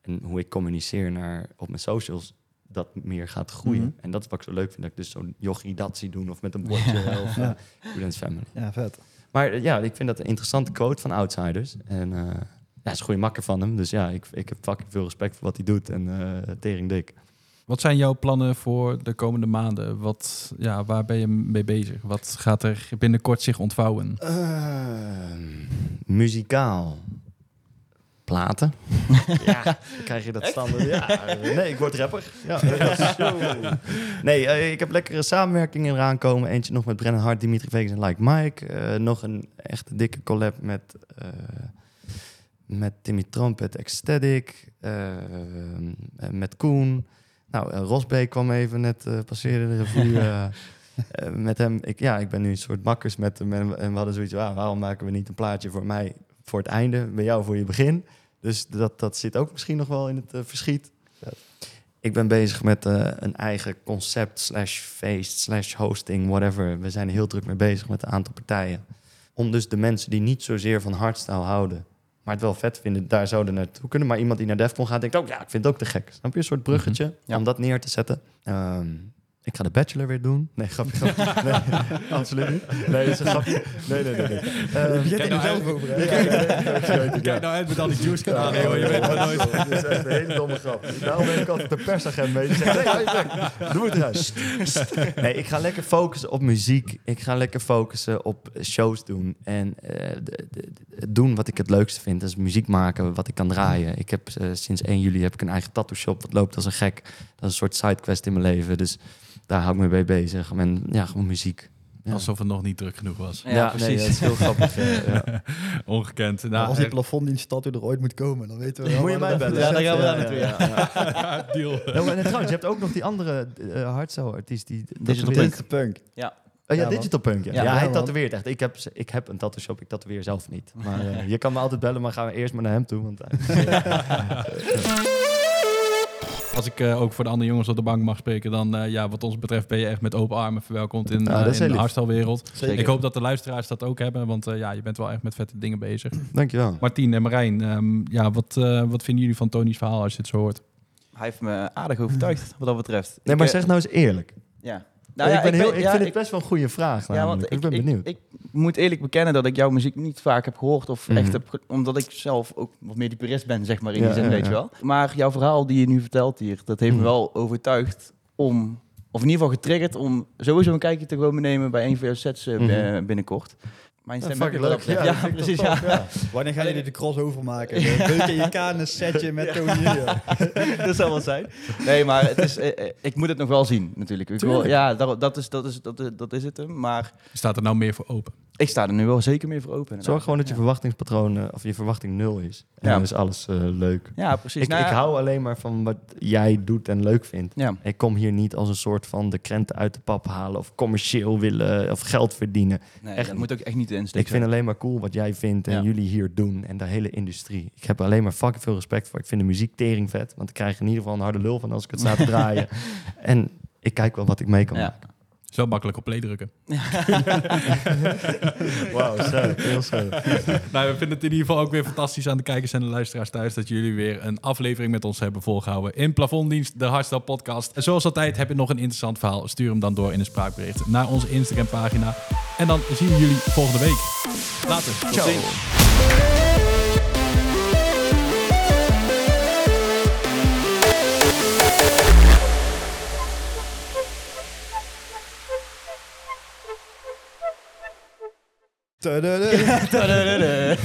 S3: en hoe ik communiceer naar, op mijn socials, dat meer gaat groeien.
S2: Mhm.
S3: En dat is wat ik zo leuk vind, dat ik dus zo'n yogi dat zie doen of met een bordje of
S2: Ja.
S3: uh, Students Family.
S2: Ja, vet.
S3: Maar eh, ja, ik vind dat een interessante quote van Outsiders. En eh ja, is een goede makker van hem. Dus ja, ik, ik heb fucking veel respect voor wat hij doet en eh tering dik.
S1: Wat zijn jouw plannen voor de komende maanden? Wat, ja, waar ben je mee bezig? Wat gaat er binnenkort zich ontvouwen?
S3: Ehm, muzikaal. Platen. ja, dan krijg je dat standaard. Ja, nee, ik word rapper. Ja. Nee, eh, ik heb lekkere samenwerkingen eraan komen. Eentje nog met Brennan Hart, Dimitri Vegas en Like Mike. Eh, nog een echt dikke collab met, eh, met Timmy Trumpet, Ecstatic. met Koen. Nou, Rosbeek kwam even net eh passeerde de revue. met hem, ik, ja, ik ben nu een soort makkers met hem. En, en we hadden zoiets, ah, waarom maken we niet een plaatje voor mij voor het einde, bij jou voor je begin? Dus dat, dat zit ook misschien nog wel in het eh, verschiet. Ik ben bezig met eh, een eigen concept, slash feest, slash hosting, whatever. We zijn heel druk mee bezig met een aantal partijen. Om dus de mensen die niet zozeer van hardstyle houden, maar het wel vet vinden, daar zouden naartoe kunnen. Maar iemand die naar Defcon gaat, denkt ook, ja, ik vind het ook te gek. Snap je? Een soort bruggetje
S4: Ja.
S3: om dat neer te zetten. Ehm, ik ga de Bachelor weer doen. Nee, grapje. grapje. Nee, absoluut niet. Nee, dat is een grapje. Nee, nee, nee. nee. Ehm,
S2: Je
S1: nou
S2: over,
S3: kijk, nee, nee,
S1: Kijk nou uit met al die juice kanalen, joh. Je weet nooit.
S3: Is echt een hele domme grap. Daarom ben ik altijd de persagent mee. Die zegt, nee, doe het eruit. Nee, ik ga lekker focussen op muziek. Ik ga lekker focussen op shows doen. En eh, doen wat ik het leukste vind. Dat is muziek maken, wat ik kan draaien. Ik heb eh, sinds 1 juli heb ik een eigen tattoo shop. Dat loopt als een gek. Dat is een soort sidequest in mijn leven. Dus daar hou ik me mee bezig. En ja, gewoon muziek. Ja.
S1: Alsof het nog niet druk genoeg was.
S4: Ja, precies.
S3: dat is heel grappig. eh, ja.
S1: Ongekend.
S2: Nou, als die
S1: eh,
S2: plafonddienst tattoo er ooit moet komen, dan weten we wel
S3: Moet je mij bellen?
S4: Ja, daar gaan we daar naartoe,
S3: ja, ja.
S1: deal.
S3: Ja, maar, en trouwens, je hebt ook nog die andere uh, hardstyle-artiest. Die
S4: Digital. Punk.
S2: Punk.
S4: Ja.
S3: Oh ja. Digital Punk. Ja,
S4: Ja,
S3: ja,
S2: ja,
S3: hij
S2: man.
S3: tatoeëert echt. Ik heb, ik heb een tattoo shop, ik tatoeëer zelf niet. Maar eh, je kan me altijd bellen, maar gaan we eerst maar naar hem toe. Want, eh,
S1: Als ik eh, ook voor de andere jongens op de bank mag spreken, dan eh, ja, wat ons betreft ben je echt met open armen verwelkomd in,
S3: Nou,
S1: eh, in de.
S2: Zeker.
S1: Ik hoop dat de luisteraars dat ook hebben, want eh, ja, je bent wel echt met vette dingen bezig.
S3: dankjewel.
S1: Martien en Marijn, ehm, ja, wat, eh, wat vinden jullie van Tony's verhaal als je het zo hoort?
S4: Hij heeft me aardig overtuigd wat dat betreft.
S3: Nee,
S4: Ik,
S3: maar zeg nou eens eerlijk.
S4: Ja.
S3: Ik, ben heel, ik
S4: ja,
S3: vind het best wel een goede vraag.
S4: Ja, want
S3: ik, ben benieuwd.
S4: Ik, moet eerlijk bekennen dat ik jouw muziek niet vaak heb gehoord. Of
S3: Mhm.
S4: echt heb omdat ik zelf ook wat meer die purist ben, zeg maar, in
S3: Ja,
S4: die zin,
S3: ja,
S4: weet
S3: ja.
S4: je wel. Maar jouw verhaal die je nu vertelt hier, dat heeft
S3: Mhm.
S4: me wel overtuigd om... Of in ieder geval getriggerd om sowieso een kijkje te komen nemen bij een van jouw sets
S3: Mhm.
S4: binnenkort. Mijn stem heb je wel
S3: Ja,
S4: precies.
S2: Wanneer gaan jullie de crossover maken? De Beuken je Kaan een setje met Tony hier.
S4: dat zou wel zijn. Nee, maar het is, eh, eh, ik moet het nog wel zien, natuurlijk. Ik wil, ja, dat, dat, is, dat, is, dat, is, dat is het hem. Maar
S1: Staat er nou meer voor open?
S4: Ik sta er nu wel zeker meer voor open.
S3: Zorg gewoon dat je
S4: Ja.
S3: verwachtingspatroon, eh, of je verwachting nul is. En
S4: Ja.
S3: dan is alles eh, leuk.
S4: Ja, precies.
S3: Ik,
S4: Nou
S3: ik
S4: ja,
S3: hou alleen maar van wat jij doet en leuk vindt.
S4: Ja,
S3: Ik kom hier niet als een soort van de krenten uit de pap halen of commercieel willen of geld verdienen.
S4: nee,
S3: Echt
S4: dat moet ook echt niet de insteek
S3: Ik vind alleen maar cool wat jij vindt en jullie hier doen en de hele industrie. Ik heb er alleen maar fucking veel respect voor. Ik vind de muziek tering vet, want ik krijg in ieder geval een harde lul van als ik het sta te draaien. En ik kijk wel wat ik mee kan.
S1: Zo makkelijk op play drukken.
S3: Wauw, scherp, heel scherp.
S1: nou, we vinden het in ieder geval ook weer fantastisch aan de kijkers en de luisteraars thuis dat jullie weer een aflevering met ons hebben volgehouden in Plafonddienst, de Hardstyle podcast. En zoals altijd heb je nog een interessant verhaal, stuur hem dan door in een spraakbericht naar onze Instagram pagina. En dan zien we jullie volgende week. Later.
S3: Ciao.
S2: タ
S4: ラララタララ